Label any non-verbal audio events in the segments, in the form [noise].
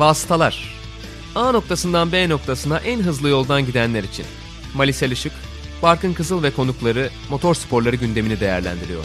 Vasıtalar A noktasından B noktasına en hızlı yoldan gidenler için. Malisel Işık, Barkın Kızıl ve konukları motor sporları gündemini değerlendiriyor.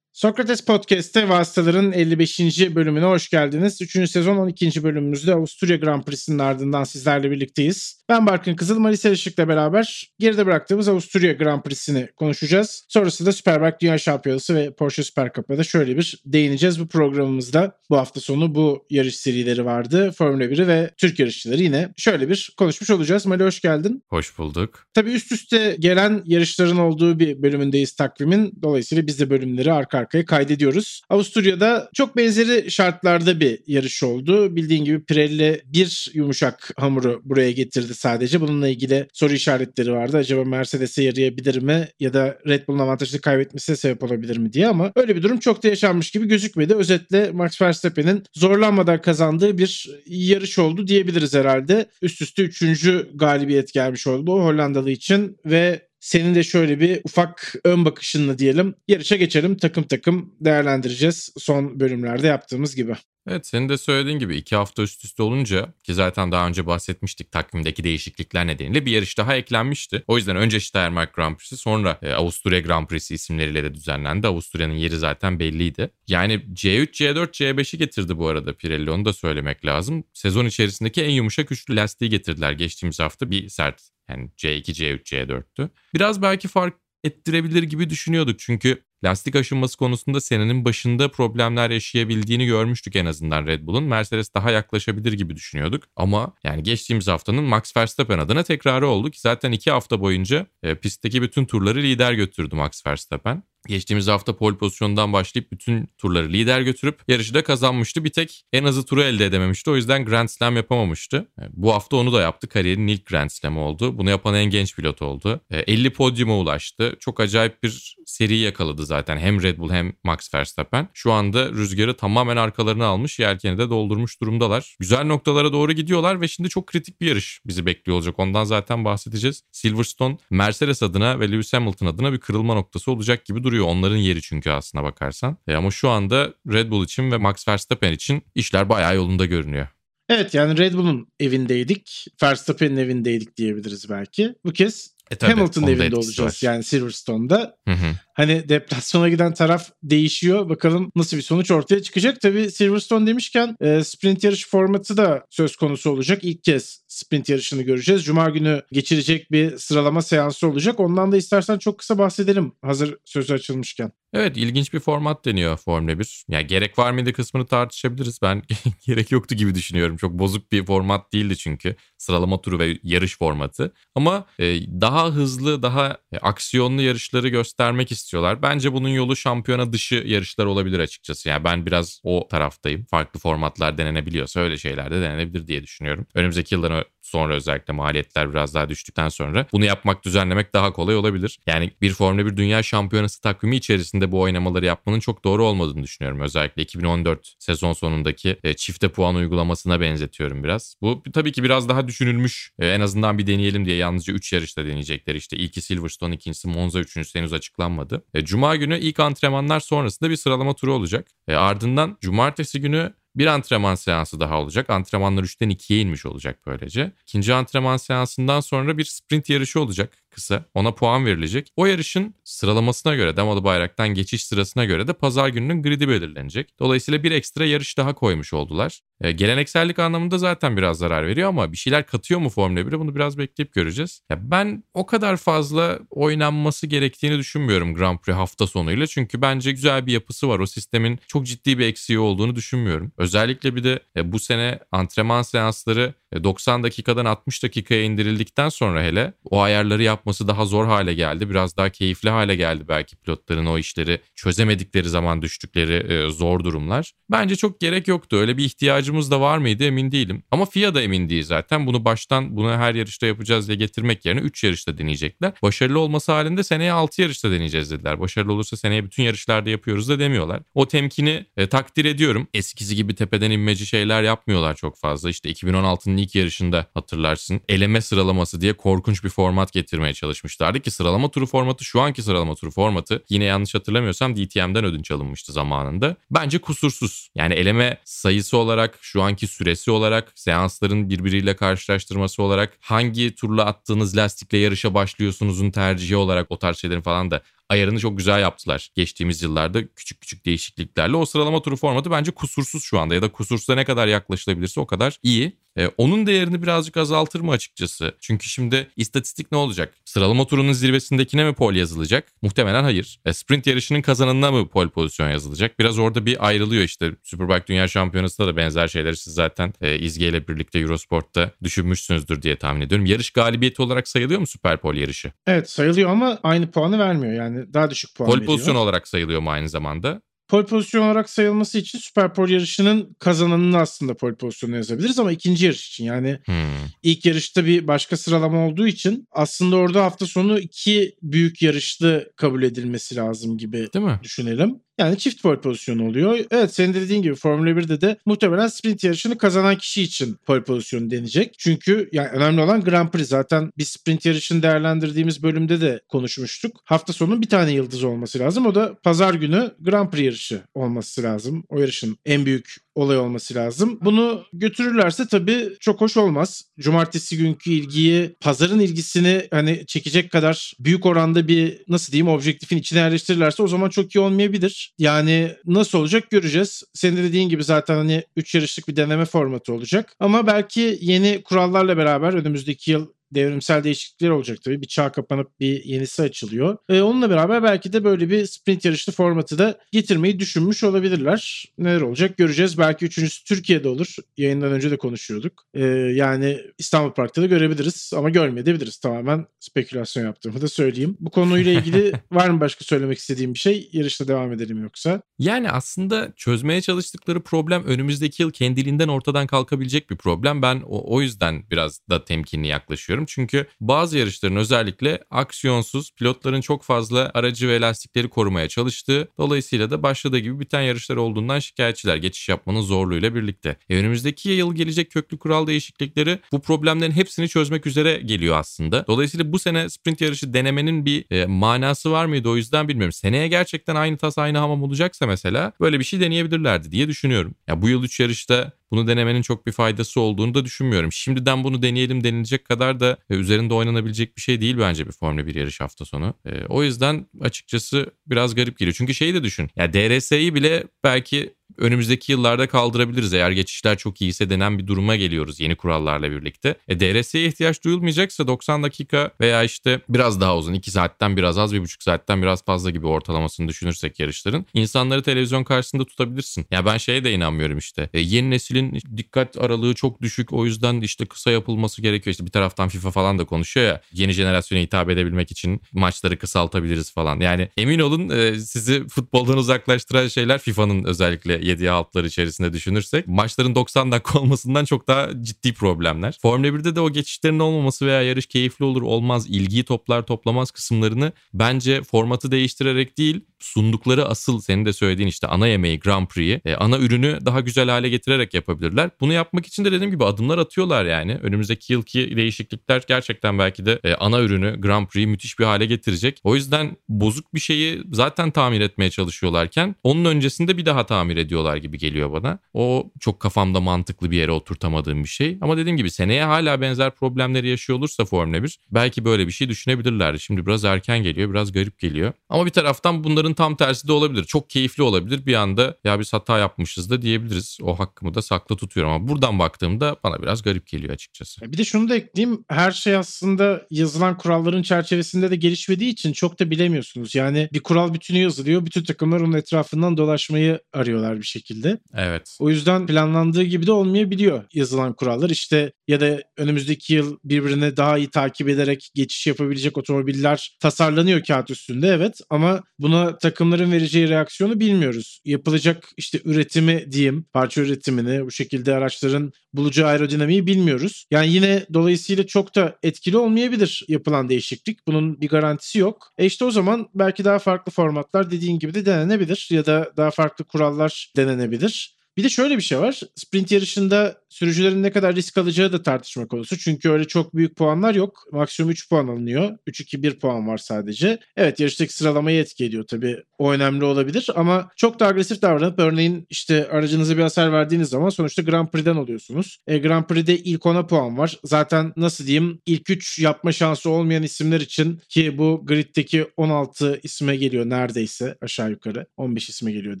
Sokrates Podcast'te Vasıtaların 55. bölümüne hoş geldiniz. 3. sezon 12. bölümümüzde Avusturya Grand Prix'sinin ardından sizlerle birlikteyiz. Ben Barkın Kızıl, Marisa Işık'la beraber geride bıraktığımız Avusturya Grand Prix'sini konuşacağız. Sonrasında Superbike Dünya Şampiyonası ve Porsche Super Cup'a da şöyle bir değineceğiz bu programımızda. Bu hafta sonu bu yarış serileri vardı. Formula 1'i ve Türk yarışçıları yine şöyle bir konuşmuş olacağız. Mali hoş geldin. Hoş bulduk. Tabii üst üste gelen yarışların olduğu bir bölümündeyiz takvimin. Dolayısıyla biz de bölümleri arka arkaya kaydediyoruz. Avusturya'da çok benzeri şartlarda bir yarış oldu. Bildiğin gibi Pirelli bir yumuşak hamuru buraya getirdi sadece. Bununla ilgili soru işaretleri vardı. Acaba Mercedes'e yarayabilir mi ya da Red Bull'un avantajını kaybetmesine sebep olabilir mi diye ama öyle bir durum çok da yaşanmış gibi gözükmedi. Özetle Max Verstappen'in zorlanmadan kazandığı bir yarış oldu diyebiliriz herhalde. Üst üste üçüncü galibiyet gelmiş oldu Hollandalı için ve senin de şöyle bir ufak ön bakışınla diyelim yarışa geçelim takım takım değerlendireceğiz son bölümlerde yaptığımız gibi. Evet senin de söylediğin gibi iki hafta üst üste olunca ki zaten daha önce bahsetmiştik takvimdeki değişiklikler nedeniyle bir yarış daha eklenmişti. O yüzden önce Steiermark Grand Prix'si sonra e, Avusturya Grand Prix'si isimleriyle de düzenlendi. Avusturya'nın yeri zaten belliydi. Yani C3, C4, C5'i getirdi bu arada Pirelli onu da söylemek lazım. Sezon içerisindeki en yumuşak üçlü lastiği getirdiler geçtiğimiz hafta bir sert yani C2, C3, C4'tü. Biraz belki fark ettirebilir gibi düşünüyorduk. Çünkü lastik aşınması konusunda senenin başında problemler yaşayabildiğini görmüştük en azından Red Bull'un. Mercedes daha yaklaşabilir gibi düşünüyorduk. Ama yani geçtiğimiz haftanın Max Verstappen adına tekrarı oldu ki zaten iki hafta boyunca e, pistteki bütün turları lider götürdü Max Verstappen. Geçtiğimiz hafta pole pozisyonundan başlayıp bütün turları lider götürüp yarışı da kazanmıştı. Bir tek en azı turu elde edememişti. O yüzden Grand Slam yapamamıştı. E, bu hafta onu da yaptı. Kariyerinin ilk Grand Slam oldu. Bunu yapan en genç pilot oldu. 50 e, podyuma ulaştı. Çok acayip bir seri yakaladı zaten. Hem Red Bull hem Max Verstappen. Şu anda rüzgarı tamamen arkalarına almış. Yelkeni de doldurmuş durumdalar. Güzel noktalara doğru gidiyorlar ve şimdi çok kritik bir yarış bizi bekliyor olacak. Ondan zaten bahsedeceğiz. Silverstone Mercedes adına ve Lewis Hamilton adına bir kırılma noktası olacak gibi duruyor duruyor. Onların yeri çünkü aslına bakarsan. E ama şu anda Red Bull için ve Max Verstappen için işler bayağı yolunda görünüyor. Evet yani Red Bull'un evindeydik. Verstappen'in evindeydik diyebiliriz belki. Bu kez e tabii, Hamilton'ın evinde olacağız var. yani Silverstone'da. Hı hı. Hani deplasmana giden taraf değişiyor. Bakalım nasıl bir sonuç ortaya çıkacak. Tabii Silverstone demişken e, sprint yarış formatı da söz konusu olacak. İlk kez sprint yarışını göreceğiz. Cuma günü geçirecek bir sıralama seansı olacak. Ondan da istersen çok kısa bahsedelim hazır sözü açılmışken. Evet ilginç bir format deniyor Formula 1. Yani gerek var mıydı kısmını tartışabiliriz. Ben [laughs] gerek yoktu gibi düşünüyorum. Çok bozuk bir format değildi çünkü. Sıralama turu ve yarış formatı. Ama e, daha hızlı, daha e, aksiyonlu yarışları göstermek istiyorlar. Bence bunun yolu şampiyona dışı yarışlar olabilir açıkçası. Yani ben biraz o taraftayım. Farklı formatlar denenebiliyorsa öyle şeyler de denenebilir diye düşünüyorum. Önümüzdeki yılların sonra özellikle maliyetler biraz daha düştükten sonra bunu yapmak düzenlemek daha kolay olabilir. Yani bir Formula 1 Dünya Şampiyonası takvimi içerisinde bu oynamaları yapmanın çok doğru olmadığını düşünüyorum. Özellikle 2014 sezon sonundaki e, çifte puan uygulamasına benzetiyorum biraz. Bu tabii ki biraz daha düşünülmüş. E, en azından bir deneyelim diye yalnızca 3 yarışta deneyecekler. İşte ilki Silverstone, ikincisi Monza, üçüncüsü henüz açıklanmadı. E, Cuma günü ilk antrenmanlar sonrasında bir sıralama turu olacak. Ardından cumartesi günü bir antrenman seansı daha olacak. Antrenmanlar 3'ten 2'ye inmiş olacak böylece. İkinci antrenman seansından sonra bir sprint yarışı olacak kısa. Ona puan verilecek. O yarışın sıralamasına göre Damalı Bayrak'tan geçiş sırasına göre de pazar gününün gridi belirlenecek. Dolayısıyla bir ekstra yarış daha koymuş oldular. E, geleneksellik anlamında zaten biraz zarar veriyor ama bir şeyler katıyor mu Formula 1'e bunu biraz bekleyip göreceğiz. Ya ben o kadar fazla oynanması gerektiğini düşünmüyorum Grand Prix hafta sonuyla. Çünkü bence güzel bir yapısı var. O sistemin çok ciddi bir eksiği olduğunu düşünmüyorum. Özellikle bir de e, bu sene antrenman seansları 90 dakikadan 60 dakikaya indirildikten sonra hele o ayarları yapması daha zor hale geldi. Biraz daha keyifli hale geldi belki pilotların o işleri çözemedikleri zaman düştükleri e, zor durumlar. Bence çok gerek yoktu. Öyle bir ihtiyacımız da var mıydı emin değilim. Ama FIA da emin değil zaten. Bunu baştan bunu her yarışta yapacağız diye getirmek yerine 3 yarışta deneyecekler. Başarılı olması halinde seneye 6 yarışta deneyeceğiz dediler. Başarılı olursa seneye bütün yarışlarda yapıyoruz da demiyorlar. O temkini e, takdir ediyorum. Eskisi gibi tepeden inmeci şeyler yapmıyorlar çok fazla. İşte 2016'nın ilk yarışında hatırlarsın. Eleme sıralaması diye korkunç bir format getirmeye çalışmışlardı ki sıralama turu formatı şu anki sıralama turu formatı yine yanlış hatırlamıyorsam DTM'den ödünç alınmıştı zamanında. Bence kusursuz. Yani eleme sayısı olarak şu anki süresi olarak seansların birbiriyle karşılaştırması olarak hangi turla attığınız lastikle yarışa başlıyorsunuzun tercihi olarak o tarz şeylerin falan da ayarını çok güzel yaptılar geçtiğimiz yıllarda küçük küçük değişikliklerle. O sıralama turu formatı bence kusursuz şu anda ya da kusursuza ne kadar yaklaşılabilirse o kadar iyi. Ee, onun değerini birazcık azaltır mı açıkçası? Çünkü şimdi istatistik ne olacak? Sıralama turunun zirvesindekine mi pol yazılacak? Muhtemelen hayır. E, sprint yarışının kazananına mı pol pozisyon yazılacak? Biraz orada bir ayrılıyor işte. Superbike Dünya Şampiyonası'nda da benzer şeyleri siz zaten e, İzge ile birlikte Eurosport'ta düşünmüşsünüzdür diye tahmin ediyorum. Yarış galibiyeti olarak sayılıyor mu Süper Pol yarışı? Evet sayılıyor ama aynı puanı vermiyor yani daha düşük puan pol pozisyon olarak sayılıyor mu aynı zamanda? Pol pozisyon olarak sayılması için Süper Pol yarışının kazananını aslında pol pozisyonuna yazabiliriz ama ikinci yarış için yani Hmm. ilk yarışta bir başka sıralama olduğu için aslında orada hafta sonu iki büyük yarışlı kabul edilmesi lazım gibi Değil mi? düşünelim. Yani çift pole pozisyonu oluyor. Evet senin de dediğin gibi Formula 1'de de muhtemelen sprint yarışını kazanan kişi için pole pozisyonu denecek. Çünkü yani önemli olan Grand Prix. Zaten bir sprint yarışını değerlendirdiğimiz bölümde de konuşmuştuk. Hafta sonu bir tane yıldız olması lazım. O da pazar günü Grand Prix yarışı olması lazım. O yarışın en büyük olay olması lazım. Bunu götürürlerse tabii çok hoş olmaz. Cumartesi günkü ilgiyi, pazarın ilgisini hani çekecek kadar büyük oranda bir nasıl diyeyim objektifin içine yerleştirirlerse o zaman çok iyi olmayabilir. Yani nasıl olacak göreceğiz. Senin de dediğin gibi zaten hani 3 yarışlık bir deneme formatı olacak. Ama belki yeni kurallarla beraber önümüzdeki yıl devrimsel değişiklikler olacak tabii. Bir çağ kapanıp bir yenisi açılıyor. Ee, onunla beraber belki de böyle bir sprint yarışlı formatı da getirmeyi düşünmüş olabilirler. Neler olacak göreceğiz. Belki üçüncüsü Türkiye'de olur. Yayından önce de konuşuyorduk. Ee, yani İstanbul Park'ta da görebiliriz ama görmeyebiliriz. Tamamen spekülasyon yaptığımı da söyleyeyim. Bu konuyla ilgili [laughs] var mı başka söylemek istediğim bir şey? Yarışta devam edelim yoksa. Yani aslında çözmeye çalıştıkları problem önümüzdeki yıl kendiliğinden ortadan kalkabilecek bir problem. Ben o, o yüzden biraz da temkinli yaklaşıyorum. Çünkü bazı yarışların özellikle aksiyonsuz, pilotların çok fazla aracı ve lastikleri korumaya çalıştığı, dolayısıyla da başladığı gibi biten yarışlar olduğundan şikayetçiler geçiş yapmanın zorluğuyla birlikte. E önümüzdeki yıl gelecek köklü kural değişiklikleri bu problemlerin hepsini çözmek üzere geliyor aslında. Dolayısıyla bu sene sprint yarışı denemenin bir e, manası var mıydı o yüzden bilmiyorum. Seneye gerçekten aynı tas aynı hamam olacaksa mesela böyle bir şey deneyebilirlerdi diye düşünüyorum. Ya bu yıl 3 yarışta bunu denemenin çok bir faydası olduğunu da düşünmüyorum. Şimdiden bunu deneyelim denilecek kadar da e, üzerinde oynanabilecek bir şey değil bence bir Formula 1 yarış hafta sonu. E, o yüzden açıkçası biraz garip geliyor. Çünkü şeyi de düşün. Ya DRS'yi bile belki önümüzdeki yıllarda kaldırabiliriz eğer geçişler çok iyiyse denen bir duruma geliyoruz yeni kurallarla birlikte. E DRS'ye ihtiyaç duyulmayacaksa 90 dakika veya işte biraz daha uzun 2 saatten biraz az 1,5 saatten biraz fazla gibi ortalamasını düşünürsek yarışların insanları televizyon karşısında tutabilirsin. Ya ben şeye de inanmıyorum işte. E, yeni neslin dikkat aralığı çok düşük o yüzden işte kısa yapılması gerekiyor. İşte bir taraftan FIFA falan da konuşuyor ya yeni jenerasyona hitap edebilmek için maçları kısaltabiliriz falan. Yani emin olun e, sizi futboldan uzaklaştıran şeyler FIFA'nın özellikle yediği altlar içerisinde düşünürsek maçların 90 dakika [laughs] olmasından çok daha ciddi problemler. Formula 1'de de o geçişlerin olmaması veya yarış keyifli olur olmaz ilgiyi toplar toplamaz kısımlarını bence formatı değiştirerek değil sundukları asıl senin de söylediğin işte ana yemeği Grand Prix'i e, ana ürünü daha güzel hale getirerek yapabilirler. Bunu yapmak için de dediğim gibi adımlar atıyorlar yani. Önümüzdeki yılki değişiklikler gerçekten belki de e, ana ürünü Grand Prix'i müthiş bir hale getirecek. O yüzden bozuk bir şeyi zaten tamir etmeye çalışıyorlarken onun öncesinde bir daha tamir ediyorlar gibi geliyor bana. O çok kafamda mantıklı bir yere oturtamadığım bir şey. Ama dediğim gibi seneye hala benzer problemleri yaşıyor olursa Formula 1 belki böyle bir şey düşünebilirler. Şimdi biraz erken geliyor, biraz garip geliyor. Ama bir taraftan bunların tam tersi de olabilir. Çok keyifli olabilir. Bir anda ya biz hata yapmışız da diyebiliriz. O hakkımı da saklı tutuyorum ama buradan baktığımda bana biraz garip geliyor açıkçası. Bir de şunu da ekleyeyim. Her şey aslında yazılan kuralların çerçevesinde de gelişmediği için çok da bilemiyorsunuz. Yani bir kural bütünü yazılıyor. Bütün takımlar onun etrafından dolaşmayı arıyorlar bir şekilde. Evet. O yüzden planlandığı gibi de olmayabiliyor yazılan kurallar. İşte ya da önümüzdeki yıl birbirine daha iyi takip ederek geçiş yapabilecek otomobiller tasarlanıyor kağıt üstünde evet ama buna takımların vereceği reaksiyonu bilmiyoruz. Yapılacak işte üretimi diyeyim, parça üretimini, bu şekilde araçların bulacağı aerodinamiği bilmiyoruz. Yani yine dolayısıyla çok da etkili olmayabilir yapılan değişiklik. Bunun bir garantisi yok. E işte o zaman belki daha farklı formatlar dediğin gibi de denenebilir ya da daha farklı kurallar denenebilir. Bir de şöyle bir şey var. Sprint yarışında sürücülerin ne kadar risk alacağı da tartışma konusu. Çünkü öyle çok büyük puanlar yok. Maksimum 3 puan alınıyor. 3-2-1 puan var sadece. Evet yarıştaki sıralamayı etki ediyor tabii. O önemli olabilir ama çok da agresif davranıp örneğin işte aracınıza bir hasar verdiğiniz zaman sonuçta Grand Prix'den oluyorsunuz. E, Grand Prix'de ilk 10'a puan var. Zaten nasıl diyeyim ilk 3 yapma şansı olmayan isimler için ki bu griddeki 16 isme geliyor neredeyse aşağı yukarı. 15 isme geliyor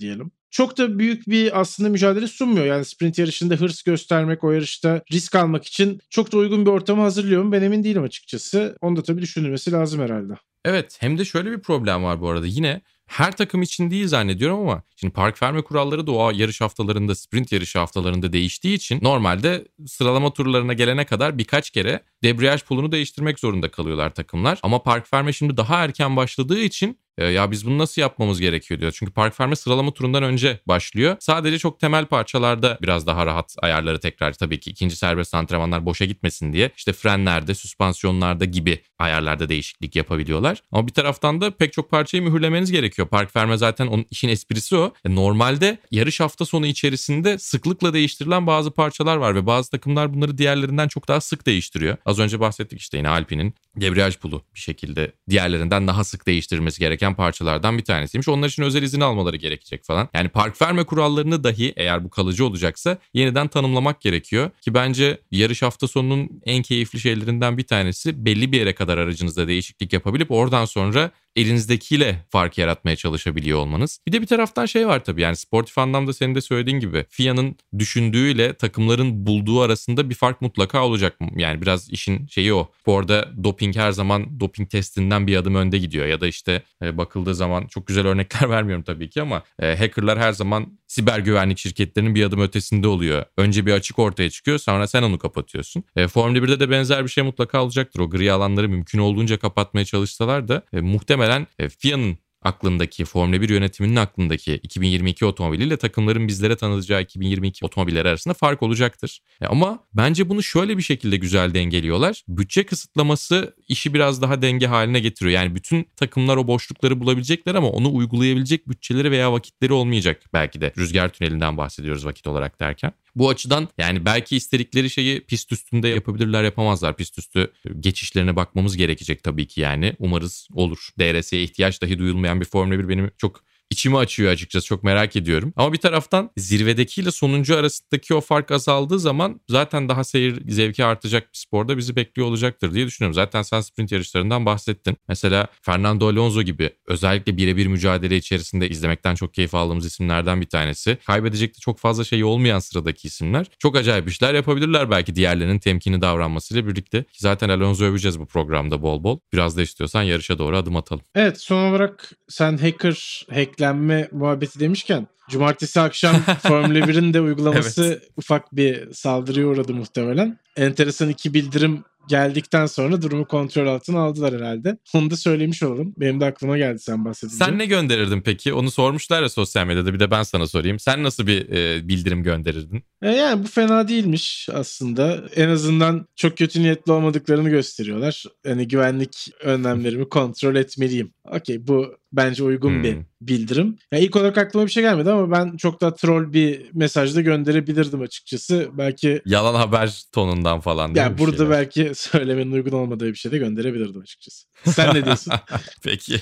diyelim çok da büyük bir aslında mücadele sunmuyor. Yani sprint yarışında hırs göstermek, o yarışta risk almak için çok da uygun bir ortamı hazırlıyor mu ben emin değilim açıkçası. Onu da tabii düşünülmesi lazım herhalde. Evet hem de şöyle bir problem var bu arada. Yine her takım için değil zannediyorum ama şimdi park verme kuralları da o yarış haftalarında sprint yarış haftalarında değiştiği için normalde sıralama turlarına gelene kadar birkaç kere debriyaj pulunu değiştirmek zorunda kalıyorlar takımlar. Ama park verme şimdi daha erken başladığı için e, ya biz bunu nasıl yapmamız gerekiyor diyor. Çünkü park verme sıralama turundan önce başlıyor. Sadece çok temel parçalarda biraz daha rahat ayarları tekrar tabii ki ikinci serbest antrenmanlar boşa gitmesin diye işte frenlerde, süspansiyonlarda gibi ayarlarda değişiklik yapabiliyorlar. Ama bir taraftan da pek çok parçayı mühürlemeniz gerekiyor. Park verme zaten onun işin esprisi o. E, normalde yarış hafta sonu içerisinde sıklıkla değiştirilen bazı parçalar var ve bazı takımlar bunları diğerlerinden çok daha sık değiştiriyor. Az önce bahsettik işte yine Alpine'in debriyaj pulu bir şekilde diğerlerinden daha sık değiştirilmesi gereken parçalardan bir tanesiymiş. Onlar için özel izin almaları gerekecek falan. Yani park verme kurallarını dahi eğer bu kalıcı olacaksa yeniden tanımlamak gerekiyor. Ki bence yarış hafta sonunun en keyifli şeylerinden bir tanesi belli bir yere kadar aracınızda değişiklik yapabilip oradan sonra elinizdekiyle fark yaratmaya çalışabiliyor olmanız. Bir de bir taraftan şey var tabii yani sportif anlamda senin de söylediğin gibi FIA'nın düşündüğüyle takımların bulduğu arasında bir fark mutlaka olacak. Yani biraz işin şeyi o. Bu arada doping her zaman doping testinden bir adım önde gidiyor ya da işte e, bakıldığı zaman çok güzel örnekler [laughs] vermiyorum tabii ki ama e, hackerlar her zaman siber güvenlik şirketlerinin bir adım ötesinde oluyor. Önce bir açık ortaya çıkıyor sonra sen onu kapatıyorsun. E, Formula 1'de de benzer bir şey mutlaka olacaktır. O gri alanları mümkün olduğunca kapatmaya çalışsalar da e, muhtemelen e, FIA'nın aklındaki Formula 1 yönetiminin aklındaki 2022 otomobiliyle takımların bizlere tanıtacağı 2022 otomobilleri arasında fark olacaktır. E ama bence bunu şöyle bir şekilde güzel dengeliyorlar. Bütçe kısıtlaması işi biraz daha denge haline getiriyor. Yani bütün takımlar o boşlukları bulabilecekler ama onu uygulayabilecek bütçeleri veya vakitleri olmayacak belki de. Rüzgar tünelinden bahsediyoruz vakit olarak derken. Bu açıdan yani belki istedikleri şeyi pist üstünde yapabilirler yapamazlar. Pist üstü geçişlerine bakmamız gerekecek tabii ki yani. Umarız olur. DRS'ye ihtiyaç dahi duyulmayan bir Formula 1 benim çok içimi açıyor açıkçası çok merak ediyorum. Ama bir taraftan zirvedekiyle sonuncu arasındaki o fark azaldığı zaman zaten daha seyir zevki artacak bir sporda bizi bekliyor olacaktır diye düşünüyorum. Zaten sen sprint yarışlarından bahsettin. Mesela Fernando Alonso gibi özellikle birebir mücadele içerisinde izlemekten çok keyif aldığımız isimlerden bir tanesi. Kaybedecek de çok fazla şey olmayan sıradaki isimler. Çok acayip işler yapabilirler belki diğerlerinin temkini davranmasıyla birlikte. Zaten Alonso öveceğiz bu programda bol bol. Biraz da istiyorsan yarışa doğru adım atalım. Evet son olarak sen hacker, hack hacklenme muhabbeti demişken cumartesi akşam [laughs] Formula 1'in de uygulaması evet. ufak bir saldırıya uğradı muhtemelen. Enteresan iki bildirim geldikten sonra durumu kontrol altına aldılar herhalde. Onu da söylemiş olalım. Benim de aklıma geldi sen bahsedince. Sen ne gönderirdin peki? Onu sormuşlar ya sosyal medyada. Bir de ben sana sorayım. Sen nasıl bir e, bildirim gönderirdin? E yani bu fena değilmiş aslında. En azından çok kötü niyetli olmadıklarını gösteriyorlar. Hani güvenlik önlemlerimi [laughs] kontrol etmeliyim. Okey bu bence uygun hmm. bir bildirim. Yani ilk olarak aklıma bir şey gelmedi ama ben çok da troll bir mesaj da gönderebilirdim açıkçası. Belki yalan haber tonundan falan değil Yani burada şeyler? belki söylemenin uygun olmadığı bir şey de gönderebilirdim açıkçası. Sen ne diyorsun? [laughs] Peki.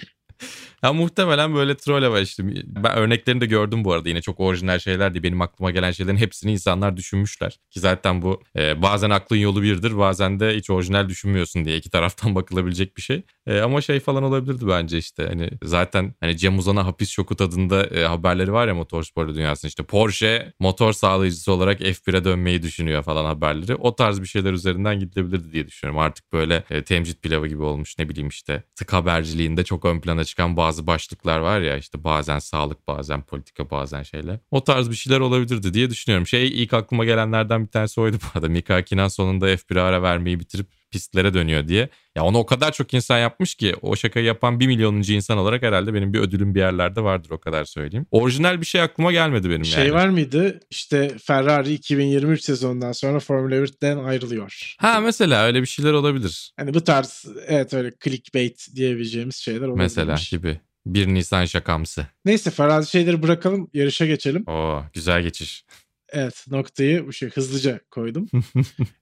Ya muhtemelen böyle troll işte. Ben örneklerini de gördüm bu arada. Yine çok orijinal şeylerdi. Benim aklıma gelen şeylerin hepsini insanlar düşünmüşler. Ki zaten bu e, bazen aklın yolu birdir bazen de hiç orijinal düşünmüyorsun diye iki taraftan [laughs] bakılabilecek bir şey. E, ama şey falan olabilirdi bence işte. Hani zaten hani Cem Uzan'a hapis şoku tadında e, haberleri var ya motorsporu dünyasında. işte Porsche motor sağlayıcısı olarak F1'e dönmeyi düşünüyor falan haberleri. O tarz bir şeyler üzerinden gidilebilirdi diye düşünüyorum. Artık böyle e, temcit pilavı gibi olmuş ne bileyim işte tık haberciliğinde çok ön plana çıkan bazı başlıklar var ya işte bazen sağlık bazen politika bazen şeyler. O tarz bir şeyler olabilirdi diye düşünüyorum. Şey ilk aklıma gelenlerden bir tanesi oydu bu arada. Mika Hakkinen sonunda F1'e ara vermeyi bitirip pistlere dönüyor diye. Ya onu o kadar çok insan yapmış ki o şakayı yapan bir milyonuncu insan olarak herhalde benim bir ödülüm bir yerlerde vardır o kadar söyleyeyim. Orijinal bir şey aklıma gelmedi benim şey yani. Şey var mıydı? İşte Ferrari 2023 sezonundan sonra Formula 1'den ayrılıyor. Ha mesela öyle bir şeyler olabilir. Hani bu tarz evet öyle clickbait diyebileceğimiz şeyler olabilir. Mesela gibi. 1 Nisan şakamsı. Neyse farazi şeyleri bırakalım yarışa geçelim. Oo güzel geçiş. Evet noktayı bu şey hızlıca koydum.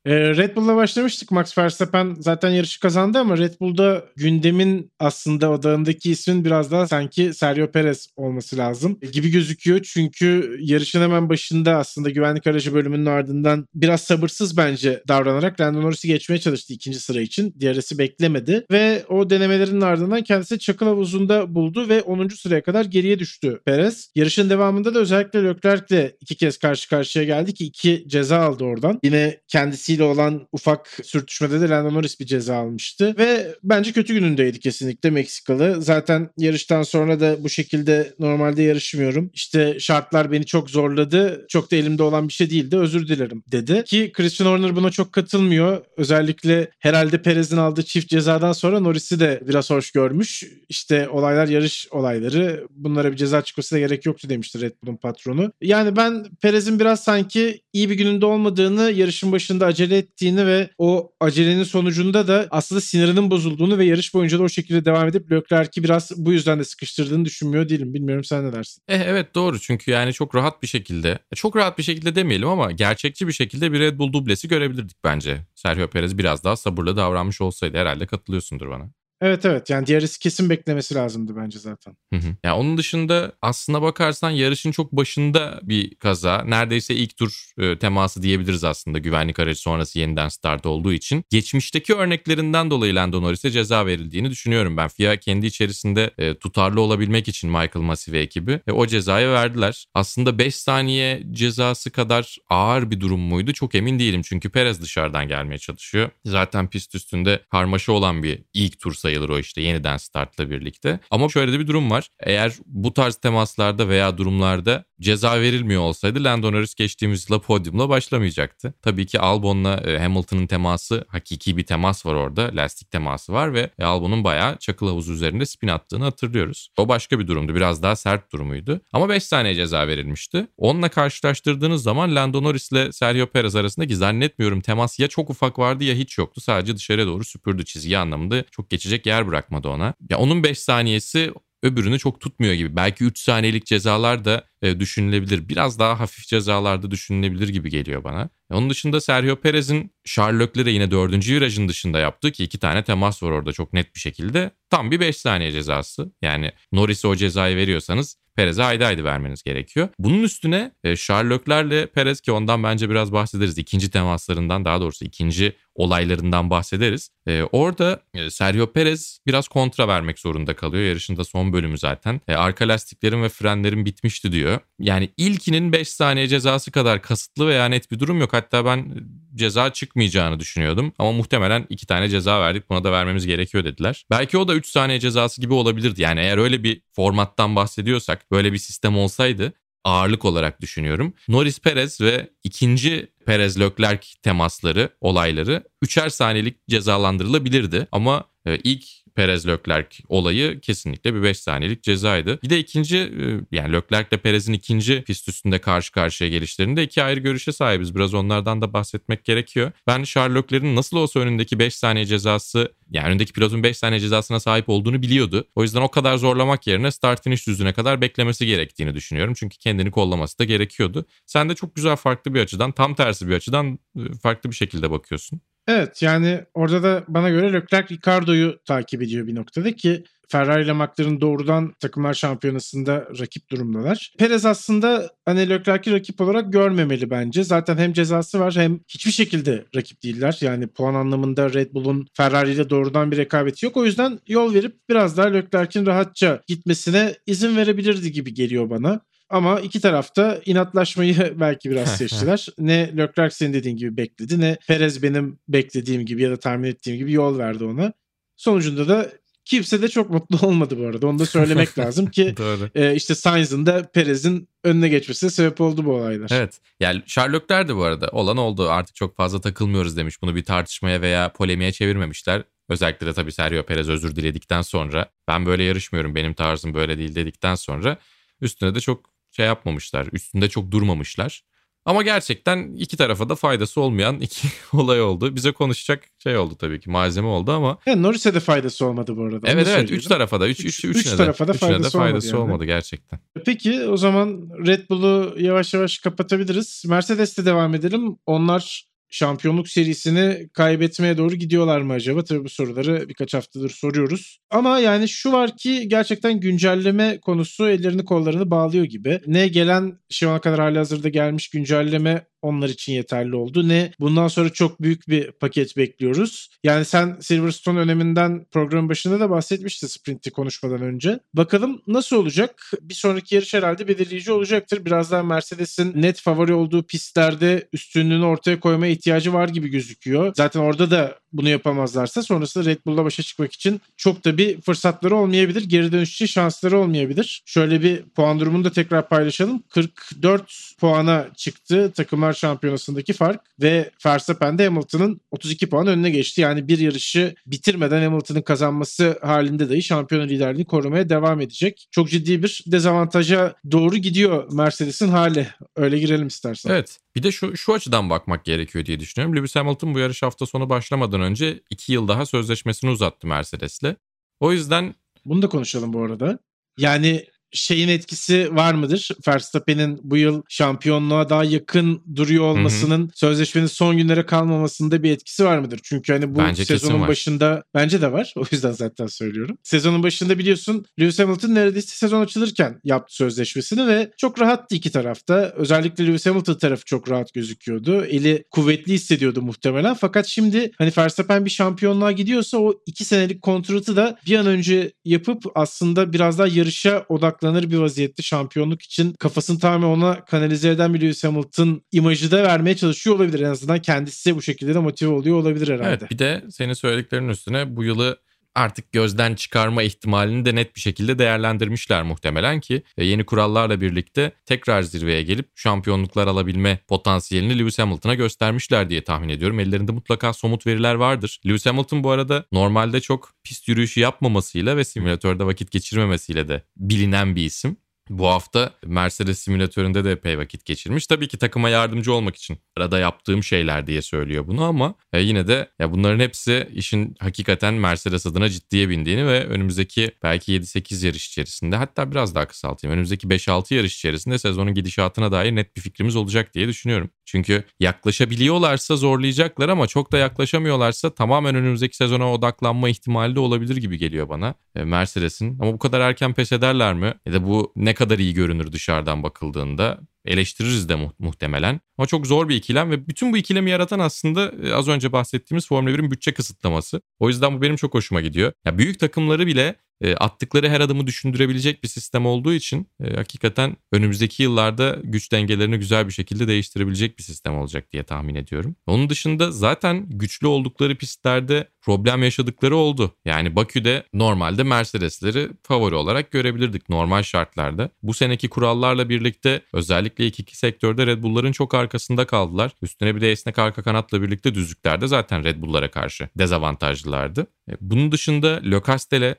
ee, Red Bull'la başlamıştık. Max Verstappen zaten yarışı kazandı ama Red Bull'da gündemin aslında odağındaki ismin biraz daha sanki Sergio Perez olması lazım gibi gözüküyor. Çünkü yarışın hemen başında aslında güvenlik aracı bölümünün ardından biraz sabırsız bence davranarak Lando Norris'i geçmeye çalıştı ikinci sıra için. DRS'i beklemedi ve o denemelerin ardından kendisi çakıl havuzunda buldu ve 10. sıraya kadar geriye düştü Perez. Yarışın devamında da özellikle Leclerc'le iki kez karşı karşıya geldi ki iki ceza aldı oradan. Yine kendisiyle olan ufak sürtüşmede de Lando Norris bir ceza almıştı ve bence kötü günündeydi kesinlikle Meksikalı. Zaten yarıştan sonra da bu şekilde normalde yarışmıyorum. İşte şartlar beni çok zorladı. Çok da elimde olan bir şey değildi. Özür dilerim dedi. Ki Christian Horner buna çok katılmıyor. Özellikle herhalde Perez'in aldığı çift cezadan sonra Norris'i de biraz hoş görmüş. İşte olaylar yarış olayları. Bunlara bir ceza çıkması da gerek yoktu demişti Red Bull'un patronu. Yani ben Perez'in biraz sanki iyi bir gününde olmadığını, yarışın başında acele ettiğini ve o acelenin sonucunda da aslında sinirinin bozulduğunu ve yarış boyunca da o şekilde devam edip Leclerc'i biraz bu yüzden de sıkıştırdığını düşünmüyor değilim. Bilmiyorum sen ne dersin? Eh, evet doğru çünkü yani çok rahat bir şekilde, çok rahat bir şekilde demeyelim ama gerçekçi bir şekilde bir Red Bull dublesi görebilirdik bence. Sergio Perez biraz daha sabırlı davranmış olsaydı herhalde katılıyorsundur bana. Evet evet yani diğerisi kesin beklemesi lazımdı bence zaten. Hı hı. Yani onun dışında aslına bakarsan yarışın çok başında bir kaza. Neredeyse ilk tur e, teması diyebiliriz aslında güvenlik aracı sonrası yeniden start olduğu için. Geçmişteki örneklerinden dolayı Lando Norris'e ceza verildiğini düşünüyorum ben. FIA kendi içerisinde e, tutarlı olabilmek için Michael Masi ve ekibi e, o cezayı verdiler. Aslında 5 saniye cezası kadar ağır bir durum muydu çok emin değilim. Çünkü Perez dışarıdan gelmeye çalışıyor. Zaten pist üstünde karmaşa olan bir ilk tur sayı sayılır o işte yeniden startla birlikte. Ama şöyle de bir durum var. Eğer bu tarz temaslarda veya durumlarda ceza verilmiyor olsaydı Lando Norris geçtiğimiz yıla podyumla başlamayacaktı. Tabii ki Albon'la e, Hamilton'ın teması hakiki bir temas var orada. Lastik teması var ve Albon'un bayağı çakıl havuzu üzerinde spin attığını hatırlıyoruz. O başka bir durumdu. Biraz daha sert durumuydu. Ama 5 saniye ceza verilmişti. Onunla karşılaştırdığınız zaman Lando Norris ile Sergio Perez arasındaki zannetmiyorum temas ya çok ufak vardı ya hiç yoktu. Sadece dışarıya doğru süpürdü çizgi anlamında. Çok geçecek yer bırakmadı ona. Ya onun 5 saniyesi öbürünü çok tutmuyor gibi. Belki 3 saniyelik cezalar da e, düşünülebilir. Biraz daha hafif cezalarda düşünülebilir gibi geliyor bana. E, onun dışında Sergio Perez'in Sherlock'le yine dördüncü virajın dışında yaptığı ki iki tane temas var orada çok net bir şekilde. Tam bir 5 saniye cezası. Yani Norris'e o cezayı veriyorsanız Perez'e haydi haydi vermeniz gerekiyor. Bunun üstüne e, Sherlock'lerle Perez ki ondan bence biraz bahsederiz. İkinci temaslarından daha doğrusu ikinci olaylarından bahsederiz. E, orada e, Sergio Perez biraz kontra vermek zorunda kalıyor. Yarışında son bölümü zaten. E, arka lastiklerin ve frenlerin bitmişti diyor. Yani ilkinin 5 saniye cezası kadar kasıtlı veya net bir durum yok. Hatta ben ceza çıkmayacağını düşünüyordum. Ama muhtemelen iki tane ceza verdik buna da vermemiz gerekiyor dediler. Belki o da 3 saniye cezası gibi olabilirdi. Yani eğer öyle bir formattan bahsediyorsak böyle bir sistem olsaydı ağırlık olarak düşünüyorum. Norris Perez ve ikinci Perez Leclerc temasları, olayları üçer saniyelik cezalandırılabilirdi. Ama ilk Perez Leclerc olayı kesinlikle bir 5 saniyelik cezaydı. Bir de ikinci e, yani Leclerc ile Perez'in ikinci pist üstünde karşı karşıya gelişlerinde iki ayrı görüşe sahibiz. Biraz onlardan da bahsetmek gerekiyor. Ben Charles Leclerc'in nasıl olsa önündeki 5 saniye cezası yani önündeki pilotun 5 saniye cezasına sahip olduğunu biliyordu. O yüzden o kadar zorlamak yerine start finish düzlüğüne kadar beklemesi gerektiğini düşünüyorum. Çünkü kendini kollaması da gerekiyordu. Sen de çok güzel farklı bir açıdan tam tersi bir açıdan e, farklı bir şekilde bakıyorsun. Evet yani orada da bana göre Leclerc Ricardo'yu takip ediyor bir noktada ki Ferrari ile McLaren doğrudan takımlar şampiyonasında rakip durumdalar. Perez aslında hani Leclerc'i rakip olarak görmemeli bence. Zaten hem cezası var hem hiçbir şekilde rakip değiller. Yani puan anlamında Red Bull'un Ferrari ile doğrudan bir rekabeti yok. O yüzden yol verip biraz daha Leclerc'in rahatça gitmesine izin verebilirdi gibi geliyor bana. Ama iki tarafta inatlaşmayı [laughs] belki biraz [laughs] seçtiler. ne Leclerc senin dediğin gibi bekledi ne Perez benim beklediğim gibi ya da tahmin ettiğim gibi yol verdi ona. Sonucunda da kimse de çok mutlu [laughs] olmadı bu arada. Onu da söylemek lazım ki e, işte Sainz'ın da Perez'in önüne geçmesine sebep oldu bu olaylar. Evet. Yani Sherlockler de bu arada olan oldu. Artık çok fazla takılmıyoruz demiş. Bunu bir tartışmaya veya polemiğe çevirmemişler. Özellikle de tabii Sergio Perez özür diledikten sonra ben böyle yarışmıyorum benim tarzım böyle değil dedikten sonra üstüne de çok şey yapmamışlar. Üstünde çok durmamışlar. Ama gerçekten iki tarafa da faydası olmayan [laughs] iki olay oldu. Bize konuşacak şey oldu tabii ki malzeme oldu ama. Yani Norris'e de faydası olmadı bu arada. Evet evet üç tarafa da. Üç, üç, üç, üç tarafa da faydası, de faydası olmadı, yani. olmadı gerçekten. Peki o zaman Red Bull'u yavaş yavaş kapatabiliriz. Mercedes'te devam edelim. Onlar şampiyonluk serisini kaybetmeye doğru gidiyorlar mı acaba? Tabii bu soruları birkaç haftadır soruyoruz. Ama yani şu var ki gerçekten güncelleme konusu ellerini kollarını bağlıyor gibi. Ne gelen şu ana kadar hali hazırda gelmiş güncelleme onlar için yeterli oldu. Ne bundan sonra çok büyük bir paket bekliyoruz. Yani sen Silverstone öneminden programın başında da bahsetmiştin sprinti konuşmadan önce. Bakalım nasıl olacak? Bir sonraki yarış herhalde belirleyici olacaktır. Birazdan Mercedes'in net favori olduğu pistlerde üstünlüğünü ortaya koyma ihtiyacı var gibi gözüküyor. Zaten orada da bunu yapamazlarsa sonrasında Red Bull'la başa çıkmak için çok da bir fırsatları olmayabilir. Geri dönüş için şansları olmayabilir. Şöyle bir puan durumunu da tekrar paylaşalım. 44 puana çıktı takımlar şampiyonasındaki fark ve Verstappen de Hamilton'ın 32 puan önüne geçti. Yani bir yarışı bitirmeden Hamilton'ın kazanması halinde dahi şampiyon liderliğini korumaya devam edecek. Çok ciddi bir dezavantaja doğru gidiyor Mercedes'in hali. Öyle girelim istersen. Evet. Bir de şu, şu açıdan bakmak gerekiyor diye düşünüyorum. Lewis Hamilton bu yarış hafta sonu başlamadan önce 2 yıl daha sözleşmesini uzattı Mercedes'le. O yüzden... Bunu da konuşalım bu arada. Yani şeyin etkisi var mıdır? Verstappen'in bu yıl şampiyonluğa daha yakın duruyor olmasının hı hı. sözleşmenin son günlere kalmamasında bir etkisi var mıdır? Çünkü hani bu bence sezonun başında bence de var. [laughs] O yüzden zaten söylüyorum. Sezonun başında biliyorsun Lewis Hamilton neredeyse sezon açılırken yaptı sözleşmesini ve çok rahattı iki tarafta. Özellikle Lewis Hamilton tarafı çok rahat gözüküyordu. Eli kuvvetli hissediyordu muhtemelen. Fakat şimdi hani Verstappen bir şampiyonluğa gidiyorsa o iki senelik kontratı da bir an önce yapıp aslında biraz daha yarışa odak odaklanır bir vaziyette şampiyonluk için kafasını tamamen ona kanalize eden bir Lewis Hamilton imajı da vermeye çalışıyor olabilir. En azından kendisi bu şekilde de motive oluyor olabilir herhalde. Evet bir de senin söylediklerinin üstüne bu yılı artık gözden çıkarma ihtimalini de net bir şekilde değerlendirmişler muhtemelen ki e, yeni kurallarla birlikte tekrar zirveye gelip şampiyonluklar alabilme potansiyelini Lewis Hamilton'a göstermişler diye tahmin ediyorum. Ellerinde mutlaka somut veriler vardır. Lewis Hamilton bu arada normalde çok pist yürüyüşü yapmamasıyla ve simülatörde vakit geçirmemesiyle de bilinen bir isim. Bu hafta Mercedes simülatöründe de epey vakit geçirmiş. Tabii ki takıma yardımcı olmak için arada yaptığım şeyler diye söylüyor bunu ama e, yine de ya bunların hepsi işin hakikaten Mercedes adına ciddiye bindiğini ve önümüzdeki belki 7-8 yarış içerisinde hatta biraz daha kısaltayım. Önümüzdeki 5-6 yarış içerisinde sezonun gidişatına dair net bir fikrimiz olacak diye düşünüyorum. Çünkü yaklaşabiliyorlarsa zorlayacaklar ama çok da yaklaşamıyorlarsa tamamen önümüzdeki sezona odaklanma ihtimali de olabilir gibi geliyor bana e, Mercedes'in. Ama bu kadar erken pes ederler mi? Ya da bu ne kadar iyi görünür dışarıdan bakıldığında eleştiririz de mu- muhtemelen. Ama çok zor bir ikilem ve bütün bu ikilemi yaratan aslında e, az önce bahsettiğimiz Formula 1'in bütçe kısıtlaması. O yüzden bu benim çok hoşuma gidiyor. Ya büyük takımları bile e, attıkları her adımı düşündürebilecek bir sistem olduğu için e, hakikaten önümüzdeki yıllarda güç dengelerini güzel bir şekilde değiştirebilecek bir sistem olacak diye tahmin ediyorum. Onun dışında zaten güçlü oldukları pistlerde problem yaşadıkları oldu. Yani Bakü'de normalde Mercedes'leri favori olarak görebilirdik normal şartlarda. Bu seneki kurallarla birlikte özellikle ilk iki sektörde Red Bull'ların çok arkasında kaldılar. Üstüne bir de esnek arka kanatla birlikte düzlüklerde zaten Red Bull'lara karşı dezavantajlılardı. E, bunun dışında Le Castell'e,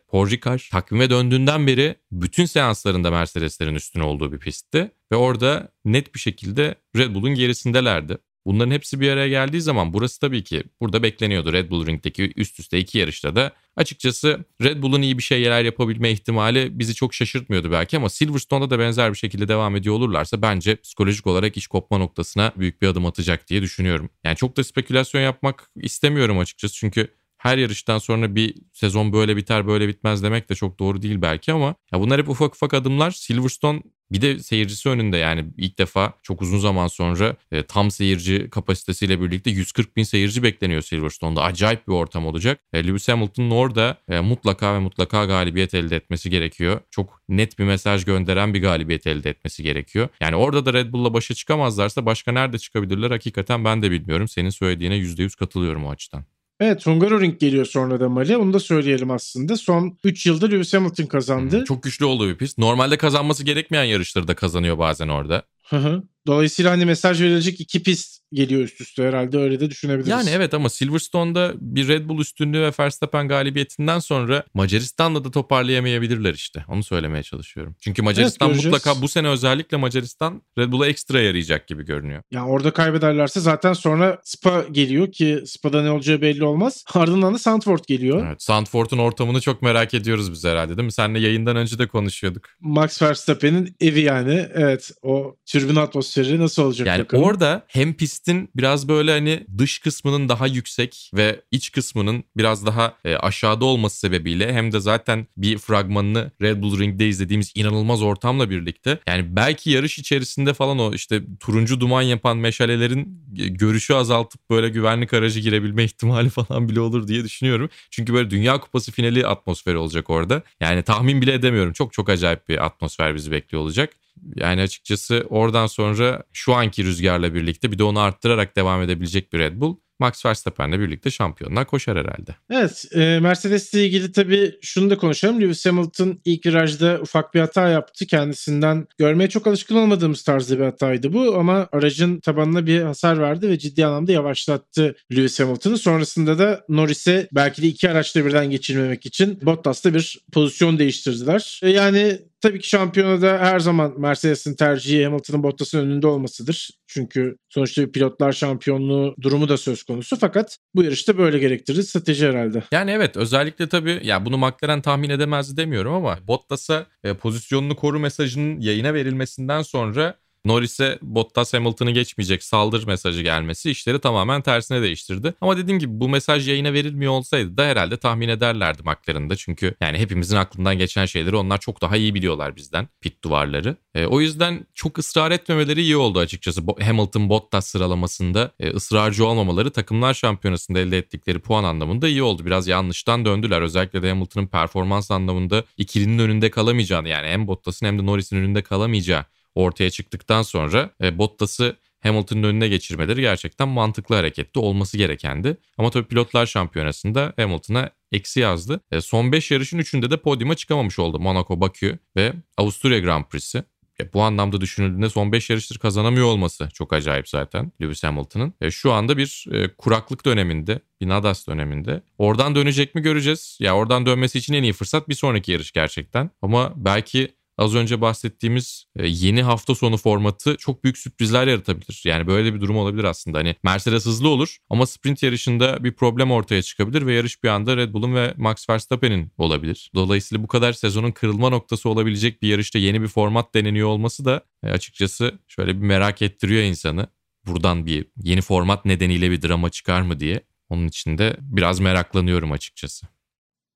Porjicar takvime döndüğünden beri bütün seanslarında Mercedes'lerin üstüne olduğu bir pistti. Ve orada net bir şekilde Red Bull'un gerisindelerdi. Bunların hepsi bir araya geldiği zaman burası tabii ki burada bekleniyordu Red Bull Ring'deki üst üste iki yarışta da. Açıkçası Red Bull'un iyi bir şeyler yapabilme ihtimali bizi çok şaşırtmıyordu belki ama Silverstone'da da benzer bir şekilde devam ediyor olurlarsa bence psikolojik olarak iş kopma noktasına büyük bir adım atacak diye düşünüyorum. Yani çok da spekülasyon yapmak istemiyorum açıkçası çünkü her yarıştan sonra bir sezon böyle biter böyle bitmez demek de çok doğru değil belki ama ya bunlar hep ufak ufak adımlar. Silverstone bir de seyircisi önünde yani ilk defa çok uzun zaman sonra e, tam seyirci kapasitesiyle birlikte 140 bin seyirci bekleniyor Silverstone'da. Acayip bir ortam olacak. E, Lewis Hamilton'ın orada e, mutlaka ve mutlaka galibiyet elde etmesi gerekiyor. Çok net bir mesaj gönderen bir galibiyet elde etmesi gerekiyor. Yani orada da Red Bull'la başa çıkamazlarsa başka nerede çıkabilirler hakikaten ben de bilmiyorum. Senin söylediğine %100 katılıyorum o açıdan. Evet Hungaroring geliyor sonra da Mali. Onu da söyleyelim aslında. Son 3 yılda Lewis Hamilton kazandı. Çok güçlü olduğu bir pist. Normalde kazanması gerekmeyen yarışları da kazanıyor bazen orada. Hı hı. Dolayısıyla hani mesaj verilecek iki pist geliyor üst üste herhalde öyle de düşünebiliriz. Yani evet ama Silverstone'da bir Red Bull üstünlüğü ve Verstappen galibiyetinden sonra Macaristan'da da toparlayamayabilirler işte. Onu söylemeye çalışıyorum. Çünkü Macaristan Evet, göreceğiz. mutlaka bu sene özellikle Macaristan Red Bull'a ekstra yarayacak gibi görünüyor. Yani orada kaybederlerse zaten sonra Spa geliyor ki Spa'da ne olacağı belli olmaz. [laughs] Ardından da Sandford geliyor. Evet, Sandford'un ortamını çok merak ediyoruz biz herhalde değil mi? Seninle yayından önce de konuşuyorduk. Max Verstappen'in evi yani. Evet o türbün atmosferi nasıl olacak Yani bakalım. orada hem pistin biraz böyle hani dış kısmının daha yüksek ve iç kısmının biraz daha e, aşağıda olması sebebiyle hem de zaten bir fragmanını Red Bull Ring'de izlediğimiz inanılmaz ortamla birlikte yani belki yarış içerisinde falan o işte turuncu duman yapan meşalelerin görüşü azaltıp böyle güvenlik aracı girebilme [laughs] ihtimali falan bile olur diye düşünüyorum. Çünkü böyle Dünya Kupası finali atmosferi olacak orada. Yani tahmin bile edemiyorum. Çok çok acayip bir atmosfer bizi bekliyor olacak. Yani açıkçası oradan sonra şu anki rüzgarla birlikte bir de onu arttırarak devam edebilecek bir Red Bull Max Verstappen'le birlikte şampiyonluğa koşar herhalde. Evet e, Mercedes'le ilgili tabii şunu da konuşalım. Lewis Hamilton ilk virajda ufak bir hata yaptı. Kendisinden görmeye çok alışkın olmadığımız tarzda bir hataydı bu ama aracın tabanına bir hasar verdi ve ciddi anlamda yavaşlattı Lewis Hamilton'ı. Sonrasında da Norris'e belki de iki araçla birden geçirmemek için Bottas'ta bir pozisyon değiştirdiler. E, yani Tabii ki şampiyonada her zaman Mercedes'in tercihi Hamilton'ın Bottas'ın önünde olmasıdır. Çünkü sonuçta pilotlar şampiyonluğu durumu da söz konusu. Fakat bu yarışta böyle gerektirir strateji herhalde. Yani evet özellikle tabii ya bunu McLaren tahmin edemezdi demiyorum ama Bottas'a e, pozisyonunu koru mesajının yayına verilmesinden sonra Norris'e Bottas Hamilton'ı geçmeyecek saldır mesajı gelmesi işleri tamamen tersine değiştirdi. Ama dediğim gibi bu mesaj yayına verilmiyor olsaydı da herhalde tahmin ederlerdi McLaren'da. Çünkü yani hepimizin aklından geçen şeyleri onlar çok daha iyi biliyorlar bizden pit duvarları. E, o yüzden çok ısrar etmemeleri iyi oldu açıkçası. Hamilton Bottas sıralamasında e, ısrarcı olmamaları takımlar şampiyonasında elde ettikleri puan anlamında iyi oldu. Biraz yanlıştan döndüler. Özellikle de Hamilton'ın performans anlamında ikilinin önünde kalamayacağını yani hem Bottas'ın hem de Norris'in önünde kalamayacağı ortaya çıktıktan sonra e, Bottas'ı Hamilton'ın önüne geçirmeleri gerçekten mantıklı hareketti. Olması gerekendi. Ama tabii pilotlar şampiyonasında Hamilton'a eksi yazdı. E, son 5 yarışın 3'ünde de podyuma çıkamamış oldu. Monaco, Bakü ve Avusturya Grand Prix'si. E, bu anlamda düşünüldüğünde son 5 yarıştır kazanamıyor olması çok acayip zaten Lewis Hamilton'ın. E, şu anda bir e, kuraklık döneminde, bir Nadas döneminde. Oradan dönecek mi göreceğiz. Ya oradan dönmesi için en iyi fırsat bir sonraki yarış gerçekten. Ama belki az önce bahsettiğimiz e, yeni hafta sonu formatı çok büyük sürprizler yaratabilir. Yani böyle bir durum olabilir aslında. Hani Mercedes hızlı olur ama sprint yarışında bir problem ortaya çıkabilir ve yarış bir anda Red Bull'un ve Max Verstappen'in olabilir. Dolayısıyla bu kadar sezonun kırılma noktası olabilecek bir yarışta yeni bir format deneniyor olması da e, açıkçası şöyle bir merak ettiriyor insanı. Buradan bir yeni format nedeniyle bir drama çıkar mı diye. Onun için de biraz meraklanıyorum açıkçası.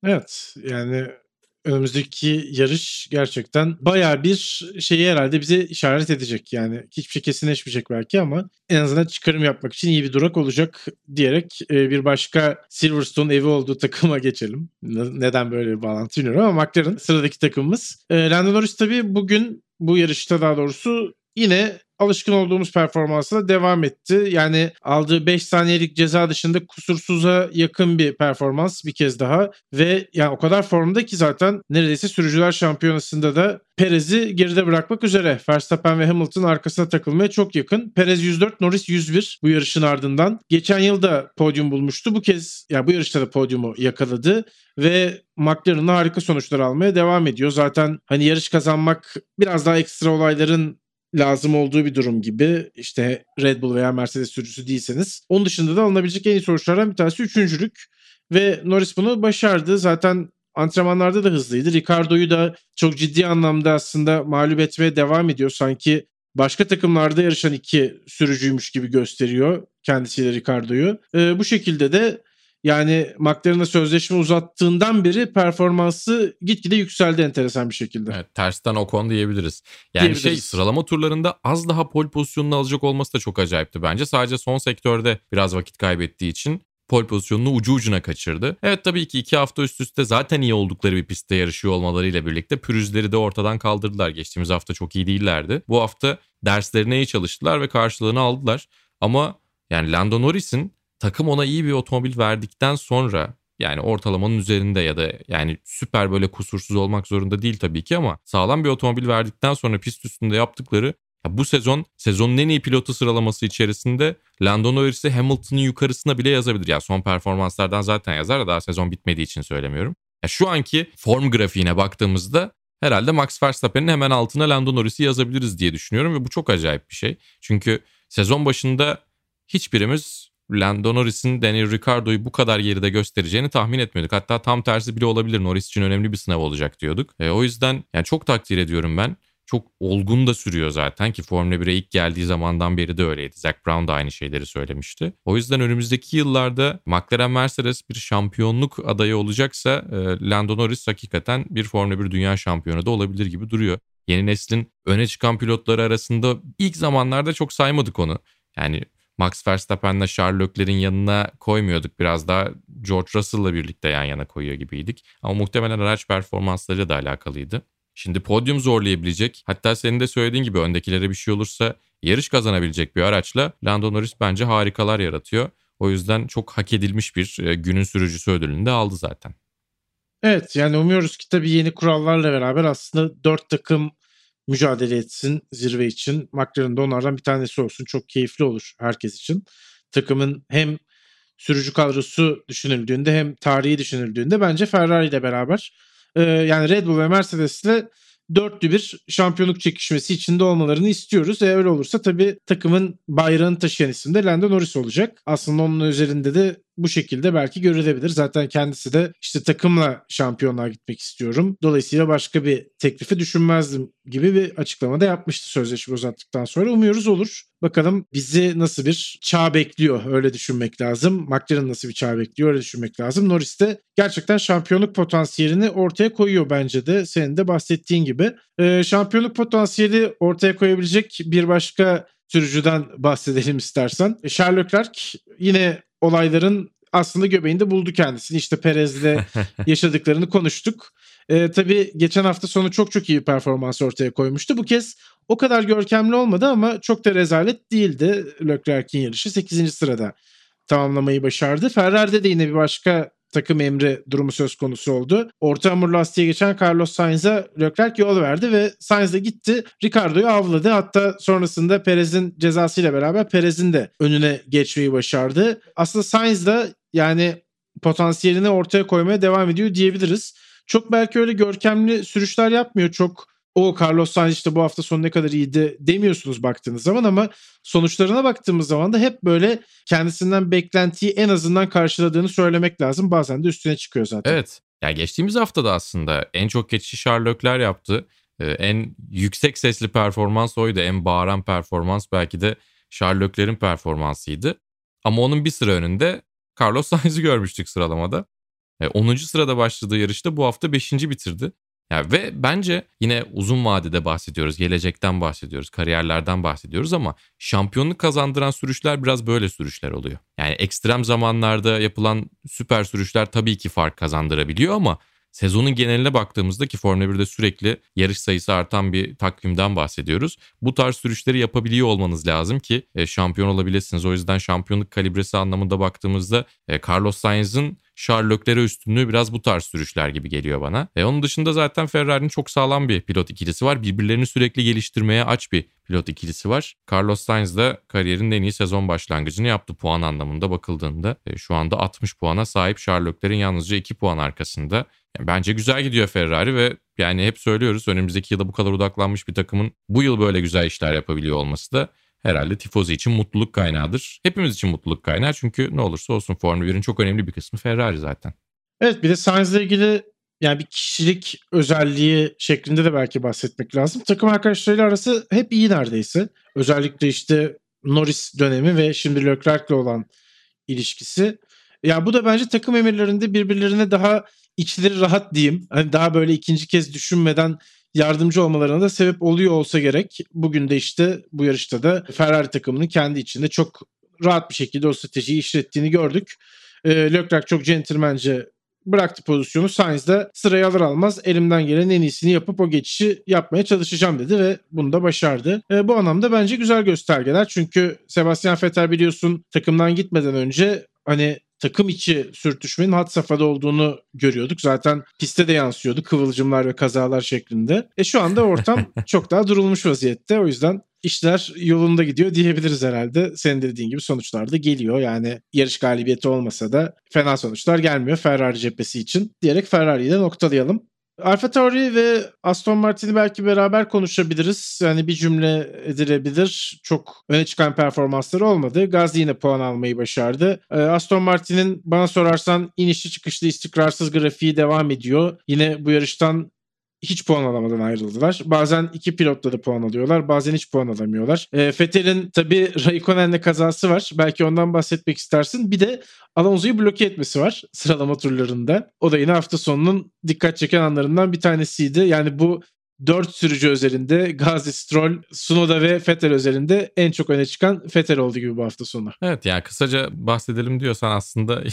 Evet yani önümüzdeki yarış gerçekten baya bir şeyi herhalde bize işaret edecek. Yani hiçbir şey kesinleşmeyecek belki ama en azından çıkarım yapmak için iyi bir durak olacak diyerek e, bir başka Silverstone evi olduğu takıma [laughs] geçelim. Neden böyle bir bağlantı bilmiyorum ama McLaren sıradaki takımımız. E, Lando Norris tabii bugün bu yarışta daha doğrusu yine alışkın olduğumuz performansına devam etti. Yani aldığı 5 saniyelik ceza dışında kusursuza yakın bir performans bir kez daha ve yani o kadar formda ki zaten neredeyse sürücüler şampiyonasında da Perez'i geride bırakmak üzere. Verstappen ve Hamilton arkasına takılmaya çok yakın. Perez 104, Norris 101 bu yarışın ardından. Geçen yıl da podyum bulmuştu. Bu kez yani bu yarışta da podyumu yakaladı ve McLaren'la harika sonuçlar almaya devam ediyor. Zaten hani yarış kazanmak biraz daha ekstra olayların lazım olduğu bir durum gibi işte Red Bull veya Mercedes sürücüsü değilseniz. Onun dışında da alınabilecek en iyi sonuçlardan bir tanesi üçüncülük. Ve Norris bunu başardı. Zaten antrenmanlarda da hızlıydı. Ricardo'yu da çok ciddi anlamda aslında mağlup etmeye devam ediyor. Sanki başka takımlarda yarışan iki sürücüymüş gibi gösteriyor kendisiyle Ricardo'yu. Ee, bu şekilde de yani McLaren'a sözleşme uzattığından beri performansı gitgide yükseldi enteresan bir şekilde. Evet, tersten Ocon diyebiliriz. Yani şey, diyebiliriz. şey sıralama turlarında az daha pol pozisyonunu alacak olması da çok acayipti bence. Sadece son sektörde biraz vakit kaybettiği için pol pozisyonunu ucu ucuna kaçırdı. Evet tabii ki iki hafta üst üste zaten iyi oldukları bir pistte yarışıyor olmalarıyla birlikte pürüzleri de ortadan kaldırdılar. Geçtiğimiz hafta çok iyi değillerdi. Bu hafta derslerine iyi çalıştılar ve karşılığını aldılar. Ama yani Lando Norris'in takım ona iyi bir otomobil verdikten sonra yani ortalamanın üzerinde ya da yani süper böyle kusursuz olmak zorunda değil tabii ki ama sağlam bir otomobil verdikten sonra pist üstünde yaptıkları Ya bu sezon sezonun en iyi pilotu sıralaması içerisinde Lando Norris'i Hamilton'ın yukarısına bile yazabilir. Ya son performanslardan zaten yazar da daha sezon bitmediği için söylemiyorum. Ya şu anki form grafiğine baktığımızda herhalde Max Verstappen'in hemen altına Lando Norris'i yazabiliriz diye düşünüyorum ve bu çok acayip bir şey. Çünkü sezon başında hiçbirimiz Lando Norris'in Daniel Ricciardo'yu bu kadar geride göstereceğini tahmin etmiyorduk. Hatta tam tersi bile olabilir. Norris için önemli bir sınav olacak diyorduk. E, o yüzden yani çok takdir ediyorum ben. Çok olgun da sürüyor zaten ki Formula 1'e ilk geldiği zamandan beri de öyleydi. Zach Brown da aynı şeyleri söylemişti. O yüzden önümüzdeki yıllarda McLaren Mercedes bir şampiyonluk adayı olacaksa e, Lando Norris hakikaten bir Formula 1 dünya şampiyonu da olabilir gibi duruyor. Yeni neslin öne çıkan pilotları arasında ilk zamanlarda çok saymadık onu. Yani Max Verstappen'le Charles Leclerc'in yanına koymuyorduk. Biraz daha George Russell'la birlikte yan yana koyuyor gibiydik. Ama muhtemelen araç performansları da alakalıydı. Şimdi podyum zorlayabilecek hatta senin de söylediğin gibi öndekilere bir şey olursa yarış kazanabilecek bir araçla Lando Norris bence harikalar yaratıyor. O yüzden çok hak edilmiş bir e, günün sürücüsü ödülünü de aldı zaten. Evet yani umuyoruz ki tabii yeni kurallarla beraber aslında dört takım mücadele etsin zirve için. McLaren de onlardan bir tanesi olsun. Çok keyifli olur herkes için. Takımın hem sürücü kadrosu düşünüldüğünde hem tarihi düşünüldüğünde bence Ferrari ile beraber e, yani Red Bull ve Mercedes ile dörtlü bir şampiyonluk çekişmesi içinde olmalarını istiyoruz. Eğer öyle olursa tabii takımın bayrağını taşıyan isim de Lando Norris olacak. Aslında onun üzerinde de bu şekilde belki görülebilir. Zaten kendisi de işte takımla şampiyonluğa gitmek istiyorum. Dolayısıyla başka bir teklifi düşünmezdim gibi bir açıklama da yapmıştı sözleşme uzattıktan sonra. Umuyoruz olur. Bakalım bizi nasıl bir çağ bekliyor öyle düşünmek lazım. McLaren nasıl bir çağ bekliyor öyle düşünmek lazım. Norris de gerçekten şampiyonluk potansiyelini ortaya koyuyor bence de senin de bahsettiğin gibi. Ee, şampiyonluk potansiyeli ortaya koyabilecek bir başka sürücüden bahsedelim istersen. Charles Leclerc yine olayların aslında göbeğinde buldu kendisini. İşte Perez'le [laughs] yaşadıklarını konuştuk. Ee, tabii geçen hafta sonu çok çok iyi performans ortaya koymuştu. Bu kez o kadar görkemli olmadı ama çok da rezalet değildi Leclerc'in yarışı. 8. sırada tamamlamayı başardı. Ferrari'de de yine bir başka takım emri durumu söz konusu oldu. Orta hamur lastiğe geçen Carlos Sainz'a Leclerc yol verdi ve Sainz de gitti. Ricardo'yu avladı. Hatta sonrasında Perez'in cezasıyla beraber Perez'in de önüne geçmeyi başardı. Aslında Sainz da yani potansiyelini ortaya koymaya devam ediyor diyebiliriz. Çok belki öyle görkemli sürüşler yapmıyor. Çok o Carlos Sainz işte bu hafta sonu ne kadar iyiydi demiyorsunuz baktığınız zaman ama sonuçlarına baktığımız zaman da hep böyle kendisinden beklentiyi en azından karşıladığını söylemek lazım. Bazen de üstüne çıkıyor zaten. Evet. Ya geçtiğimiz hafta da aslında en çok geçişi Leclerc yaptı. Ee, en yüksek sesli performans oydu. En bağıran performans belki de Charles Leclerc'in performansıydı. Ama onun bir sıra önünde Carlos [laughs] Sainz'i görmüştük sıralamada. 10. sırada başladığı yarışta bu hafta 5. bitirdi. Yani ve bence yine uzun vadede bahsediyoruz, gelecekten bahsediyoruz, kariyerlerden bahsediyoruz ama şampiyonluk kazandıran sürüşler biraz böyle sürüşler oluyor. Yani ekstrem zamanlarda yapılan süper sürüşler tabii ki fark kazandırabiliyor ama sezonun geneline baktığımızda ki Formula 1'de sürekli yarış sayısı artan bir takvimden bahsediyoruz. Bu tarz sürüşleri yapabiliyor olmanız lazım ki e, şampiyon olabilirsiniz. O yüzden şampiyonluk kalibresi anlamında baktığımızda e, Carlos Sainz'ın Leclerc'e üstünlüğü biraz bu tarz sürüşler gibi geliyor bana. E onun dışında zaten Ferrari'nin çok sağlam bir pilot ikilisi var. Birbirlerini sürekli geliştirmeye aç bir pilot ikilisi var. Carlos Sainz de kariyerinin en iyi sezon başlangıcını yaptı puan anlamında bakıldığında. E, şu anda 60 puana sahip Charles Leclerc'in yalnızca 2 puan arkasında. Yani bence güzel gidiyor Ferrari ve yani hep söylüyoruz önümüzdeki yılda bu kadar odaklanmış bir takımın bu yıl böyle güzel işler yapabiliyor olması da herhalde tifozi için mutluluk kaynağıdır. Hepimiz için mutluluk kaynağı çünkü ne olursa olsun Formula 1'in çok önemli bir kısmı Ferrari zaten. Evet bir de Sainz'la ilgili yani bir kişilik özelliği şeklinde de belki bahsetmek lazım. Takım arkadaşlarıyla arası hep iyi neredeyse. Özellikle işte Norris dönemi ve şimdi Leclerc'le olan ilişkisi. Ya yani bu da bence takım emirlerinde birbirlerine daha içleri rahat diyeyim. Hani daha böyle ikinci kez düşünmeden yardımcı olmalarına da sebep oluyor olsa gerek. Bugün de işte bu yarışta da Ferrari takımının kendi içinde çok rahat bir şekilde o stratejiyi işlettiğini gördük. E, Leclerc çok centilmence bıraktı pozisyonu. Sainz de sırayı alır almaz elimden gelen en iyisini yapıp o geçişi yapmaya çalışacağım dedi ve bunu da başardı. E, bu anlamda bence güzel göstergeler. Çünkü Sebastian Vettel biliyorsun takımdan gitmeden önce hani takım içi sürtüşmenin had safhada olduğunu görüyorduk. Zaten piste de yansıyordu kıvılcımlar ve kazalar şeklinde. E şu anda ortam [laughs] çok daha durulmuş vaziyette. O yüzden işler yolunda gidiyor diyebiliriz herhalde. Senin dediğin gibi sonuçlar da geliyor. Yani yarış galibiyeti olmasa da fena sonuçlar gelmiyor Ferrari cephesi için diyerek Ferrari'yi de noktalayalım. Alfa Tauri ve Aston Martin'i belki beraber konuşabiliriz. Yani bir cümle edilebilir. Çok öne çıkan performansları olmadı. Gazi yine puan almayı başardı. Ee, Aston Martin'in bana sorarsan inişli çıkışlı istikrarsız grafiği devam ediyor. Yine bu yarıştan hiç puan alamadan ayrıldılar. Bazen iki pilotla da puan alıyorlar. Bazen hiç puan alamıyorlar. E, Vettel'in tabii Raikkonen'le kazası var. Belki ondan bahsetmek istersin. Bir de Alonso'yu bloke etmesi var sıralama turlarında. O da yine hafta sonunun dikkat çeken anlarından bir tanesiydi. Yani bu 4 sürücü özelinde Gazi, Stroll, Sunoda ve Vettel özelinde en çok öne çıkan Vettel oldu gibi bu hafta sonu. Evet yani kısaca bahsedelim diyorsan aslında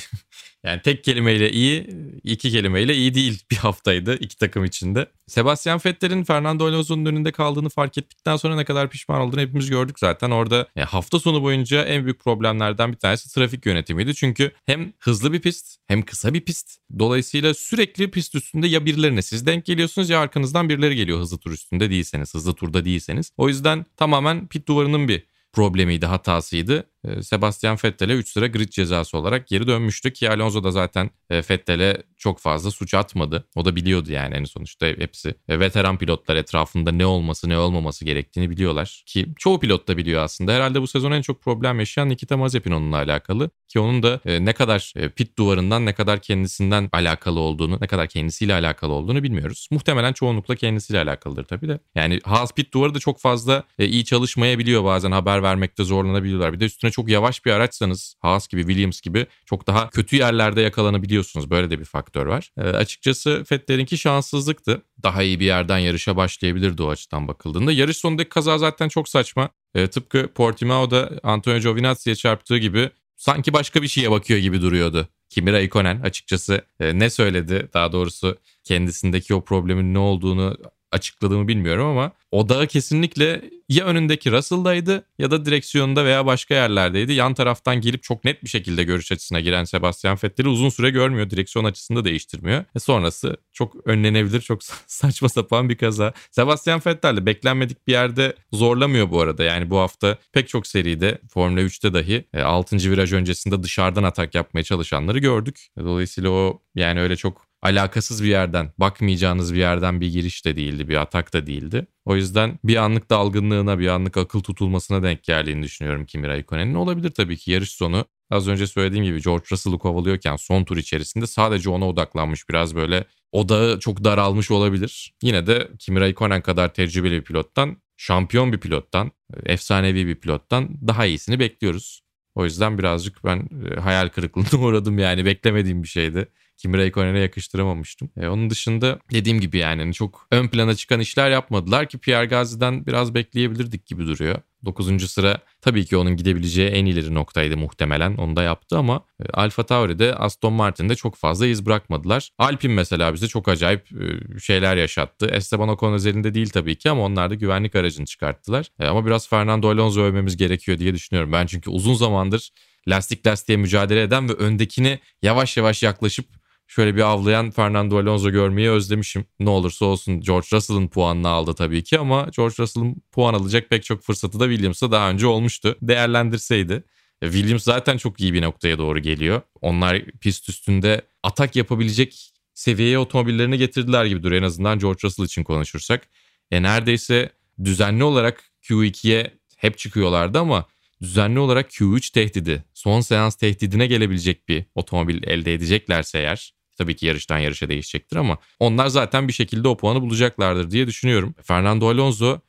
yani tek kelimeyle iyi, iki kelimeyle iyi değil bir haftaydı iki takım içinde. Sebastian Vettel'in Fernando Alonso'nun önünde kaldığını fark ettikten sonra ne kadar pişman olduğunu hepimiz gördük zaten. Orada yani hafta sonu boyunca en büyük problemlerden bir tanesi trafik yönetimiydi. Çünkü hem hızlı bir pist hem kısa bir pist. Dolayısıyla sürekli pist üstünde ya birilerine siz denk geliyorsunuz ya arkanızdan birileri geliyor hızlı tur üstünde değilseniz, hızlı turda değilseniz. O yüzden tamamen pit duvarının bir problemiydi, hatasıydı. Ee, Sebastian Vettel'e 3 sıra grid cezası olarak geri dönmüştü ki Alonso da zaten e, Vettel'e çok fazla suç atmadı. O da biliyordu yani en sonuçta hepsi e, veteran pilotlar etrafında ne olması ne olmaması gerektiğini biliyorlar. Ki çoğu pilot da biliyor aslında. Herhalde bu sezon en çok problem yaşayan Nikita Mazepin onunla alakalı. Ki onun da e, ne kadar pit duvarından ne kadar kendisinden alakalı olduğunu, ne kadar kendisiyle alakalı olduğunu bilmiyoruz. Muhtemelen çoğunlukla kendisiyle alakalıdır tabii de. Yani Haas pit duvarı da çok fazla iyi çalışmayabiliyor bazen haber vermekte zorlanabiliyorlar. Bir de üstüne çok yavaş bir araçsanız Haas gibi Williams gibi çok daha kötü yerlerde yakalanabiliyorsunuz. Böyle de bir faktör var. E, açıkçası Vettel'inki şanssızlıktı. Daha iyi bir yerden yarışa başlayabilirdi o açıdan bakıldığında. Yarış sonundaki kaza zaten çok saçma. E, tıpkı Portimao'da Antonio Giovinazzi'ye çarptığı gibi sanki başka bir şeye bakıyor gibi duruyordu. Kimi Raikkonen açıkçası e, ne söyledi daha doğrusu kendisindeki o problemin ne olduğunu açıkladığımı bilmiyorum ama odağı kesinlikle ya önündeki Russell'daydı ya da direksiyonda veya başka yerlerdeydi. Yan taraftan gelip çok net bir şekilde görüş açısına giren Sebastian Vettel'i uzun süre görmüyor. Direksiyon açısını da değiştirmiyor. E sonrası çok önlenebilir, çok [laughs] saçma sapan bir kaza. Sebastian Vettel de beklenmedik bir yerde zorlamıyor bu arada. Yani bu hafta pek çok seride Formula 3'te dahi 6. E, viraj öncesinde dışarıdan atak yapmaya çalışanları gördük. Dolayısıyla o yani öyle çok alakasız bir yerden, bakmayacağınız bir yerden bir giriş de değildi, bir atak da değildi. O yüzden bir anlık dalgınlığına, bir anlık akıl tutulmasına denk geldiğini düşünüyorum Kimi Raikkonen'in. Olabilir tabii ki yarış sonu. Az önce söylediğim gibi George Russell'ı kovalıyorken son tur içerisinde sadece ona odaklanmış. Biraz böyle odağı çok daralmış olabilir. Yine de Kimi Raikkonen kadar tecrübeli bir pilottan, şampiyon bir pilottan, efsanevi bir pilottan daha iyisini bekliyoruz. O yüzden birazcık ben e, hayal kırıklığına [laughs] uğradım yani beklemediğim bir şeydi. Kimi Raikkonen'e yakıştıramamıştım. E, onun dışında dediğim gibi yani hani çok ön plana çıkan işler yapmadılar ki Pierre Gasly'den biraz bekleyebilirdik gibi duruyor. 9. sıra tabii ki onun gidebileceği en ileri noktaydı muhtemelen. Onu da yaptı ama e, Alfa Tauri'de Aston Martin'de çok fazla iz bırakmadılar. Alpine mesela bize çok acayip e, şeyler yaşattı. Esteban Ocon özelinde değil tabii ki ama onlar da güvenlik aracını çıkarttılar. E, ama biraz Fernando Alonso övmemiz gerekiyor diye düşünüyorum. Ben çünkü uzun zamandır lastik lastiğe mücadele eden ve öndekini yavaş yavaş yaklaşıp şöyle bir avlayan Fernando Alonso görmeyi özlemişim. Ne olursa olsun George Russell'ın puanını aldı tabii ki ama George Russell'ın puan alacak pek çok fırsatı da Williams'a daha önce olmuştu. Değerlendirseydi. E, Williams zaten çok iyi bir noktaya doğru geliyor. Onlar pist üstünde atak yapabilecek seviyeye otomobillerini getirdiler gibi duruyor. En azından George Russell için konuşursak. E neredeyse düzenli olarak Q2'ye hep çıkıyorlardı ama düzenli olarak Q3 tehdidi, son seans tehdidine gelebilecek bir otomobil elde edeceklerse eğer tabii ki yarıştan yarışa değişecektir ama onlar zaten bir şekilde o puanı bulacaklardır diye düşünüyorum. Fernando Alonso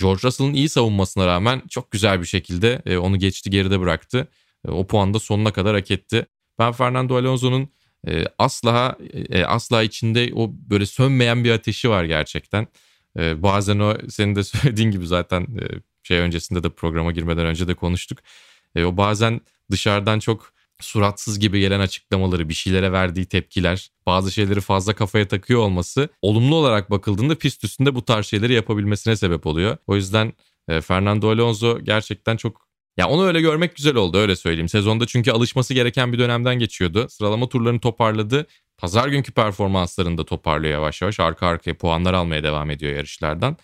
George Russell'ın iyi savunmasına rağmen çok güzel bir şekilde e, onu geçti geride bıraktı. E, o puan da sonuna kadar hak etti. Ben Fernando Alonso'nun e, asla asla içinde o böyle sönmeyen bir ateşi var gerçekten. Bazen o senin de [laughs] söylediğin gibi zaten şey öncesinde de programa girmeden önce de konuştuk. E, o bazen dışarıdan çok suratsız gibi gelen açıklamaları, bir şeylere verdiği tepkiler, bazı şeyleri fazla kafaya takıyor olması olumlu olarak bakıldığında pist üstünde bu tarz şeyleri yapabilmesine sebep oluyor. O yüzden e, Fernando Alonso gerçekten çok ya onu öyle görmek güzel oldu öyle söyleyeyim. Sezonda çünkü alışması gereken bir dönemden geçiyordu. Sıralama turlarını toparladı. Pazar günkü performanslarını da toparlıyor yavaş yavaş. Arka arkaya puanlar almaya devam ediyor yarışlardan.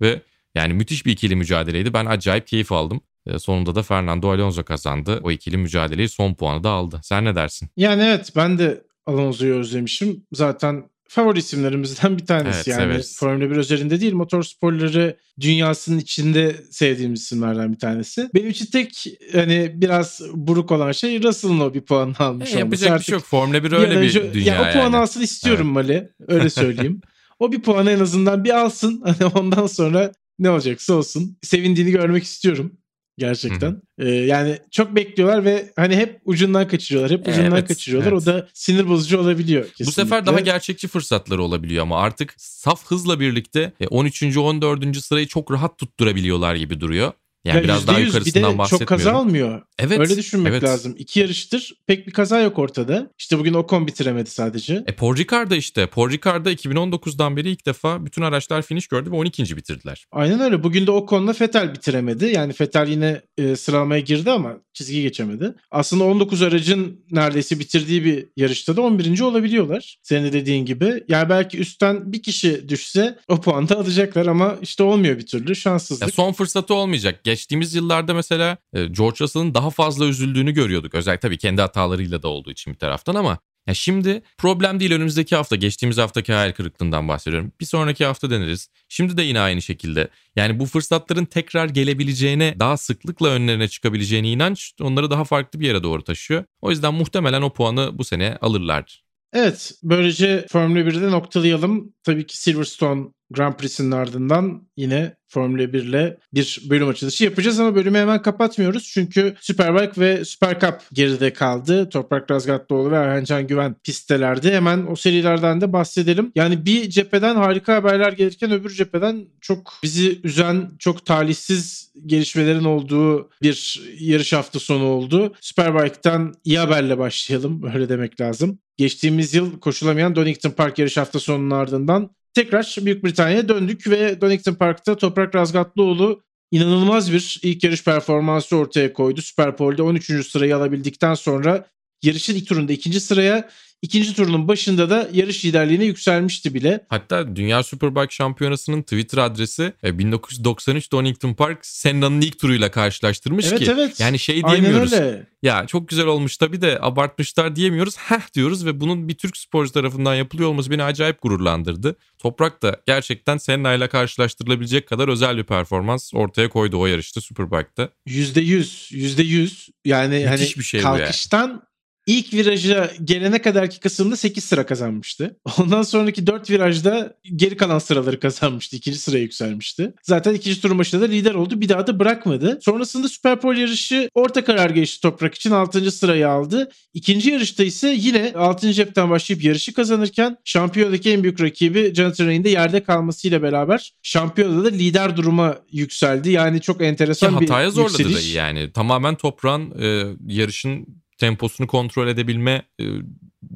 Ve Yani müthiş bir ikili mücadeleydi. Ben acayip keyif aldım. E, sonunda da Fernando Alonso kazandı. O ikili mücadeleyi son puanı da aldı. Sen ne dersin? Yani evet ben de Alonso'yu özlemişim. Zaten favori isimlerimizden bir tanesi. Evet, yani severiz. Formula 1 özelinde değil motorsporları dünyasının içinde sevdiğimiz isimlerden bir tanesi. Benim için tek hani biraz buruk olan şey Russell'ın o bir puan almış E, olması. yapacak bir Artık şey yok. Formula 1 bir an öyle bir önce- dünya ya o puanı yani. alsın istiyorum Mali. Öyle söyleyeyim. [laughs] o bir puanı en azından bir alsın. Hani ondan sonra ne olacaksa olsun. Sevindiğini görmek istiyorum. Gerçekten. Ee, yani çok bekliyorlar ve hani hep ucundan kaçırıyorlar. Hep ucundan Evet, kaçırıyorlar. evet. O da sinir bozucu olabiliyor kesinlikle. Bu sefer daha gerçekçi fırsatları olabiliyor ama artık saf hızla birlikte e, 13. 14. sırayı çok rahat tutturabiliyorlar gibi duruyor. Yani Ya biraz daha %100 yukarısından bir de bahsetmiyorum. çok kaza olmuyor. Evet. Öyle düşünmek evet. lazım. İki yarıştır pek bir kaza yok ortada. İşte bugün Ocon bitiremedi sadece. E Paul Ricard'da işte. Paul Ricard'da 2019'dan beri ilk defa bütün araçlar finish gördü ve 12. bitirdiler. Aynen öyle. Bugün de Ocon'la Vettel bitiremedi. Yani Vettel yine e, sıralamaya girdi ama çizgi geçemedi. Aslında 19 aracın neredeyse bitirdiği bir yarışta da 11. olabiliyorlar. Senin de dediğin gibi. Yani belki üstten bir kişi düşse o puanı da alacaklar ama işte olmuyor bir türlü. Şanssızlık. Ya son fırsatı olmayacak. Geçtiğimiz yıllarda mesela e, George Russell'ın daha fazla üzüldüğünü görüyorduk. Özellikle tabii kendi hatalarıyla da olduğu için bir taraftan ama ya şimdi problem değil önümüzdeki hafta geçtiğimiz haftaki hayal kırıklığından bahsediyorum. Bir sonraki hafta deneriz. Şimdi de yine aynı şekilde. Yani bu fırsatların tekrar gelebileceğine, daha sıklıkla önlerine çıkabileceğine inanç onları daha farklı bir yere doğru taşıyor. O yüzden muhtemelen o puanı bu sene alırlar. Evet, böylece Formula 1'de noktalayalım. Tabii ki Silverstone Grand Prix'sinin ardından yine Formula 1 ile bir bölüm açılışı yapacağız ama bölümü hemen kapatmıyoruz. Çünkü Superbike ve Super Cup geride kaldı. Toprak Razgatlıoğlu ve Erhancan Güven pistelerde. Hemen o serilerden de bahsedelim. Yani bir cepheden harika haberler gelirken öbür cepheden çok bizi üzen, çok talihsiz gelişmelerin olduğu bir yarış hafta sonu oldu. Superbike'tan iyi haberle başlayalım. Öyle demek lazım. Geçtiğimiz yıl koşulamayan Donington Park yarış hafta sonunun ardından tekrar Büyük Britanya'ya döndük ve Donington Park'ta Toprak Razgatlıoğlu inanılmaz bir ilk yarış performansı ortaya koydu. Super Pole'de 13. sırayı alabildikten sonra yarışın ilk turunda ikinci sıraya, ikinci turunun başında da yarış liderliğine yükselmişti bile. Hatta Dünya Superbike Şampiyonası'nın Twitter adresi e, 1993 Donington Park Senna'nın ilk turuyla karşılaştırmış Evet ki. evet. Yani şey Aynen diyemiyoruz. öyle. Ya çok güzel olmuş tabii de abartmışlar diyemiyoruz. Heh diyoruz ve bunun bir Türk sporcu tarafından yapılıyor olması beni acayip gururlandırdı. Toprak da gerçekten Senna ile karşılaştırılabilecek kadar özel bir performans ortaya koydu o yarışta Superbike'da. Yüzde yüz, yüzde yüz. Yani Müthiş hani bir şey kalkıştan ilk viraja gelene kadarki kısımda 8 sıra kazanmıştı. Ondan sonraki 4 virajda geri kalan sıraları kazanmıştı. İkinci sıraya yükselmişti. Zaten ikinci turun başında da lider oldu. Bir daha da bırakmadı. Sonrasında Superpole yarışı orta karar geçti Toprak için 6. sırayı aldı. İkinci yarışta ise yine 6. cepten başlayıp yarışı kazanırken şampiyonadaki en büyük rakibi Jonathan Ray'in de yerde kalmasıyla beraber şampiyonada da lider duruma yükseldi. Yani çok Ki enteresan bir hataya zorladı yükseliş. yani. Tamamen toprağın e, yarışın temposunu kontrol edebilme e,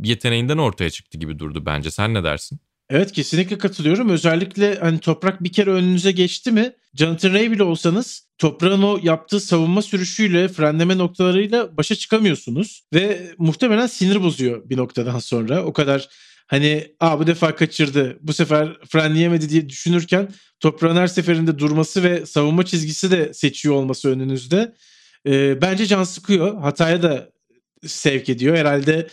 yeteneğinden ortaya çıktı gibi durdu bence. Sen ne dersin? Evet kesinlikle katılıyorum. Özellikle hani toprak bir kere önünüze geçti mi Jonathan Ray bile olsanız toprağın o yaptığı savunma sürüşüyle frenleme noktalarıyla başa çıkamıyorsunuz. Ve muhtemelen sinir bozuyor bir noktadan sonra. O kadar hani Aa, bu defa kaçırdı bu sefer frenleyemedi diye düşünürken toprağın her seferinde durması ve savunma çizgisi de seçiyor olması önünüzde. Ee, bence can sıkıyor. Hataya da sevk ediyor. Herhalde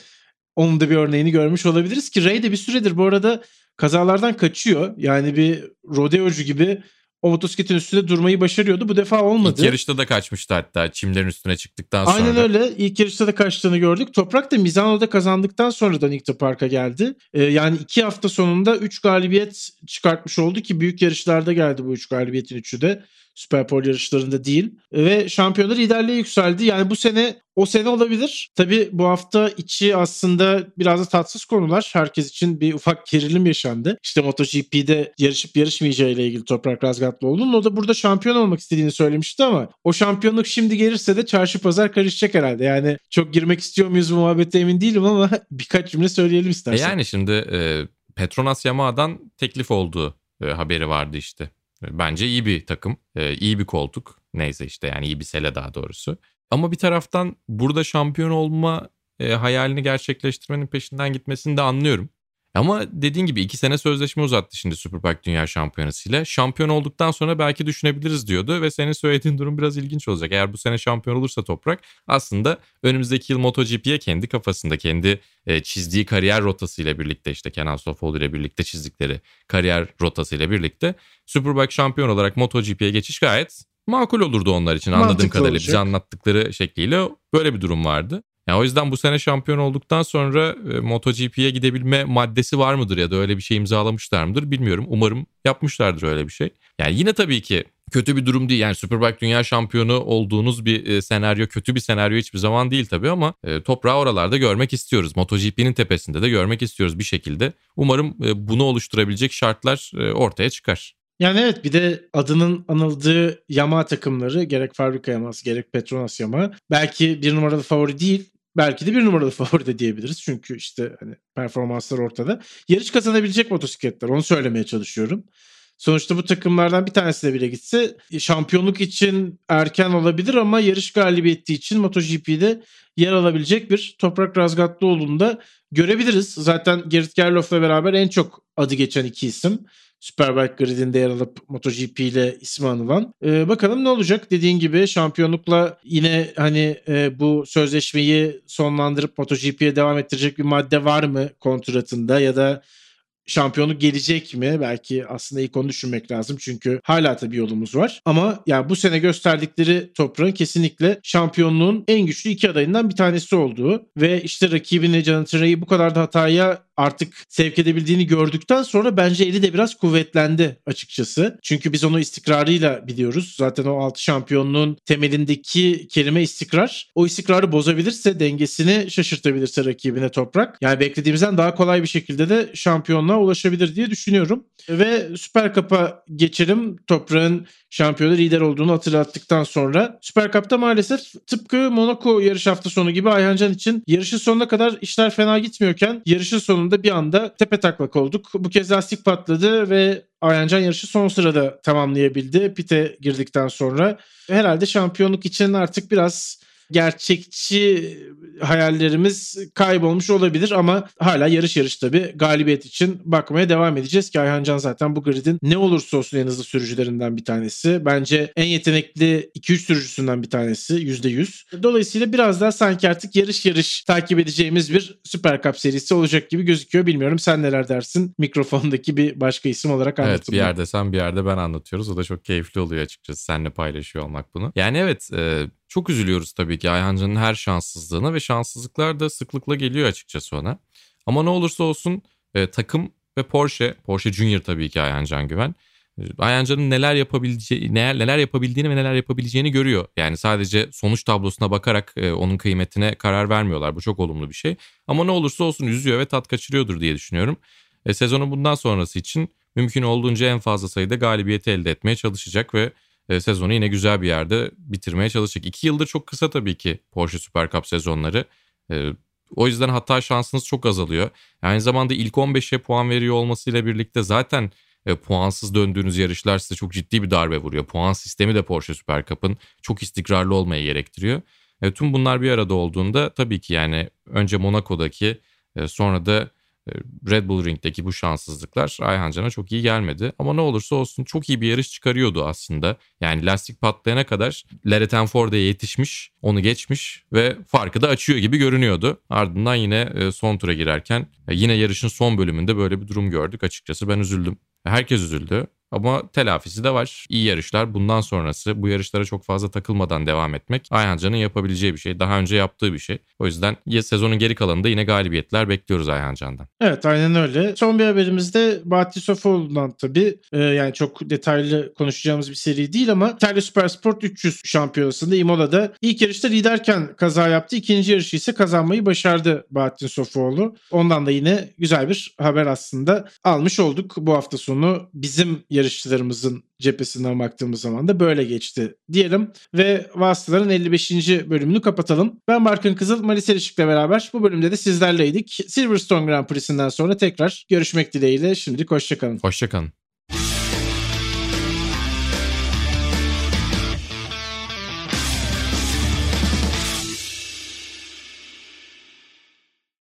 onun da bir örneğini görmüş olabiliriz ki Ray de bir süredir bu arada kazalardan kaçıyor. Yani bir rodeocu gibi o motosikletin üstünde durmayı başarıyordu. Bu defa olmadı. İlk yarışta da kaçmıştı hatta çimlerin üstüne çıktıktan sonra. Aynen öyle. İlk yarışta da kaçtığını gördük. Toprak da Mizano'da kazandıktan sonra Donington Park'a geldi. Ee, yani iki hafta sonunda 3 galibiyet çıkartmış oldu ki büyük yarışlarda geldi bu 3 galibiyetin üçü de. Superpole yarışlarında değil. Ve şampiyonlar liderliğe yükseldi. Yani bu sene o sene olabilir. Tabii bu hafta içi aslında biraz da tatsız konular. Herkes için bir ufak gerilim yaşandı. İşte MotoGP'de yarışıp yarışmayacağı ile ilgili Toprak Razgatlıoğlu'nun. O da burada şampiyon olmak istediğini söylemişti ama o şampiyonluk şimdi gelirse de çarşı pazar karışacak herhalde. Yani çok girmek istiyor muyuz bu muhabbete emin değilim ama [laughs] birkaç cümle söyleyelim E istersen. yani şimdi e, Petronas Yamaha'dan teklif olduğu e, haberi vardı işte. Bence iyi bir takım, e, iyi bir koltuk. Neyse işte yani iyi bir sele daha doğrusu. Ama bir taraftan burada şampiyon olma e, hayalini gerçekleştirmenin peşinden gitmesini de anlıyorum. Ama dediğin gibi iki sene sözleşme uzattı şimdi Superbike Dünya Şampiyonası ile. Şampiyon olduktan sonra belki düşünebiliriz diyordu ve senin söylediğin durum biraz ilginç olacak. Eğer bu sene şampiyon olursa Toprak aslında önümüzdeki yıl MotoGP'ye kendi kafasında, kendi e, çizdiği kariyer rotasıyla birlikte işte Kenan Sofoğlu ile birlikte çizdikleri kariyer rotasıyla birlikte Superbike şampiyon olarak MotoGP'ye geçiş gayet makul olurdu onlar için anladığım Mantıklı kadarıyla. olacak. Bize anlattıkları şekliyle böyle bir durum vardı. Yani o yüzden bu sene şampiyon olduktan sonra e, MotoGP'ye gidebilme maddesi var mıdır ya da öyle bir şey imzalamışlar mıdır bilmiyorum. Umarım yapmışlardır öyle bir şey. Yani yine tabii ki kötü bir durum değil. Yani Superbike dünya şampiyonu olduğunuz bir e, senaryo kötü bir senaryo hiçbir zaman değil tabii ama e, toprağı oralarda görmek istiyoruz. MotoGP'nin tepesinde de görmek istiyoruz bir şekilde. Umarım bunu oluşturabilecek şartlar ortaya çıkar. Yani evet bir de adının anıldığı Yamaha takımları gerek fabrika Yamaha gerek Petronas Yamaha belki bir numaralı favori değil belki de bir numaralı [laughs] favori de diyebiliriz. Çünkü işte hani performanslar ortada. Yarış kazanabilecek motosikletler onu söylemeye çalışıyorum. Sonuçta bu takımlardan bir tanesi de bile gitse şampiyonluk için erken olabilir ama yarış galibiyeti için MotoGP'de yer alabilecek bir Toprak Razgatlıoğlu'nu da görebiliriz. Zaten Gerrit Gerloff'la beraber en çok adı geçen iki isim. Superbike gridinde yer alıp MotoGP ile ismi anılan. Ee, bakalım ne olacak? Dediğin gibi şampiyonlukla yine hani e, bu sözleşmeyi sonlandırıp MotoGP'ye devam ettirecek bir madde var mı kontratında ya da şampiyonluk gelecek mi? Belki aslında ilk onu düşünmek lazım. Çünkü hala tabii yolumuz var. Ama yani bu sene gösterdikleri toprağın kesinlikle şampiyonluğun en güçlü iki adayından bir tanesi olduğu ve işte rakibini Jonathan bu kadar da hataya artık sevk edebildiğini gördükten sonra bence eli de biraz kuvvetlendi açıkçası. Çünkü biz onu istikrarıyla biliyoruz. Zaten o 6 şampiyonluğun temelindeki kelime istikrar. O istikrarı bozabilirse dengesini şaşırtabilirse rakibine toprak. Yani beklediğimizden daha kolay bir şekilde de şampiyonluğa ulaşabilir diye düşünüyorum. Ve Süper Cup'a geçelim. Toprağın şampiyonu lider olduğunu hatırlattıktan sonra. Süper Cup'ta maalesef tıpkı Monaco yarış hafta sonu gibi Ayhancan için yarışın sonuna kadar işler fena gitmiyorken yarışın sonunda bir anda tepe taklak olduk. Bu kez lastik patladı ve Ayhancan yarışı son sırada tamamlayabildi. Pite girdikten sonra. Herhalde şampiyonluk için artık biraz gerçekçi hayallerimiz kaybolmuş olabilir ama hala yarış yarış tabii galibiyet için bakmaya devam edeceğiz ki Ayhan Can zaten bu gridin ne olursa olsun en hızlı sürücülerinden bir tanesi. Bence en yetenekli 2-3 sürücüsünden bir tanesi %100. Dolayısıyla biraz daha sanki artık yarış yarış takip edeceğimiz bir Süper Cup serisi olacak gibi gözüküyor. Bilmiyorum sen neler dersin mikrofondaki bir başka isim olarak anlatın. Evet bir yerde sen bir yerde ben anlatıyoruz. O da çok keyifli oluyor açıkçası seninle paylaşıyor olmak bunu. Yani evet e, çok üzülüyoruz tabii ki Ayhancan'ın her şanssızlığına ve şanssızlıklar da sıklıkla geliyor açıkçası ona. Ama ne olursa olsun e, takım ve Porsche, Porsche Junior tabii ki Ayhancan Güven. E, Ayhancan'ın neler yapabileceği, neler, neler yapabildiğini ve neler yapabileceğini görüyor. Yani sadece sonuç tablosuna bakarak e, onun kıymetine karar vermiyorlar. Bu çok olumlu bir şey. Ama ne olursa olsun üzüyor ve tat kaçırıyordur diye düşünüyorum. E, sezonun bundan sonrası için mümkün olduğunca en fazla sayıda galibiyeti elde etmeye çalışacak ve sezonu yine güzel bir yerde bitirmeye çalışacak. İki yıldır çok kısa tabii ki Porsche Super Cup sezonları. E, o yüzden hata şansınız çok azalıyor. Aynı zamanda ilk 15'e puan veriyor olmasıyla birlikte zaten e, puansız döndüğünüz yarışlar size çok ciddi bir darbe vuruyor. Puan sistemi de Porsche Super Cup'ın çok istikrarlı olmayı gerektiriyor. E, tüm bunlar bir arada olduğunda tabii ki yani önce Monaco'daki e, sonra da e, Red Bull Ring'deki bu şanssızlıklar Ayhan Can'a çok iyi gelmedi. Ama ne olursa olsun çok iyi bir yarış çıkarıyordu aslında. Yani lastik patlayana kadar Leretenforde'ye yetişmiş, onu geçmiş ve farkı da açıyor gibi görünüyordu. Ardından yine e, son tura girerken e, yine yarışın son bölümünde böyle bir durum gördük. Açıkçası ben üzüldüm. Herkes üzüldü. Ama telafisi de var. İyi yarışlar bundan sonrası bu yarışlara çok fazla takılmadan devam etmek Ayhan Can'ın yapabileceği bir şey. Daha önce yaptığı bir şey. O yüzden ya sezonun geri kalanında yine galibiyetler bekliyoruz Ayhan Can'dan. Evet aynen öyle. Son bir haberimizde Bahattin Sofoğlu'ndan tabii e, yani çok detaylı konuşacağımız bir seri değil ama İtalya Supersport 300 şampiyonasında Imola'da ilk yarışta liderken kaza yaptı. İkinci yarışı ise kazanmayı başardı Bahattin Sofoğlu. Ondan da yine güzel bir haber aslında almış olduk. Bu hafta sonu bizim yarışçılarımızın cephesinden baktığımız zaman da böyle geçti diyelim. Ve Vasıtaların 55. bölümünü kapatalım. Ben Barkın Kızıl, Malis Erişik'le beraber bu bölümde de sizlerleydik. Silverstone Grand Prix'sinden sonra tekrar görüşmek dileğiyle. Şimdilik hoşçakalın. Hoşçakalın.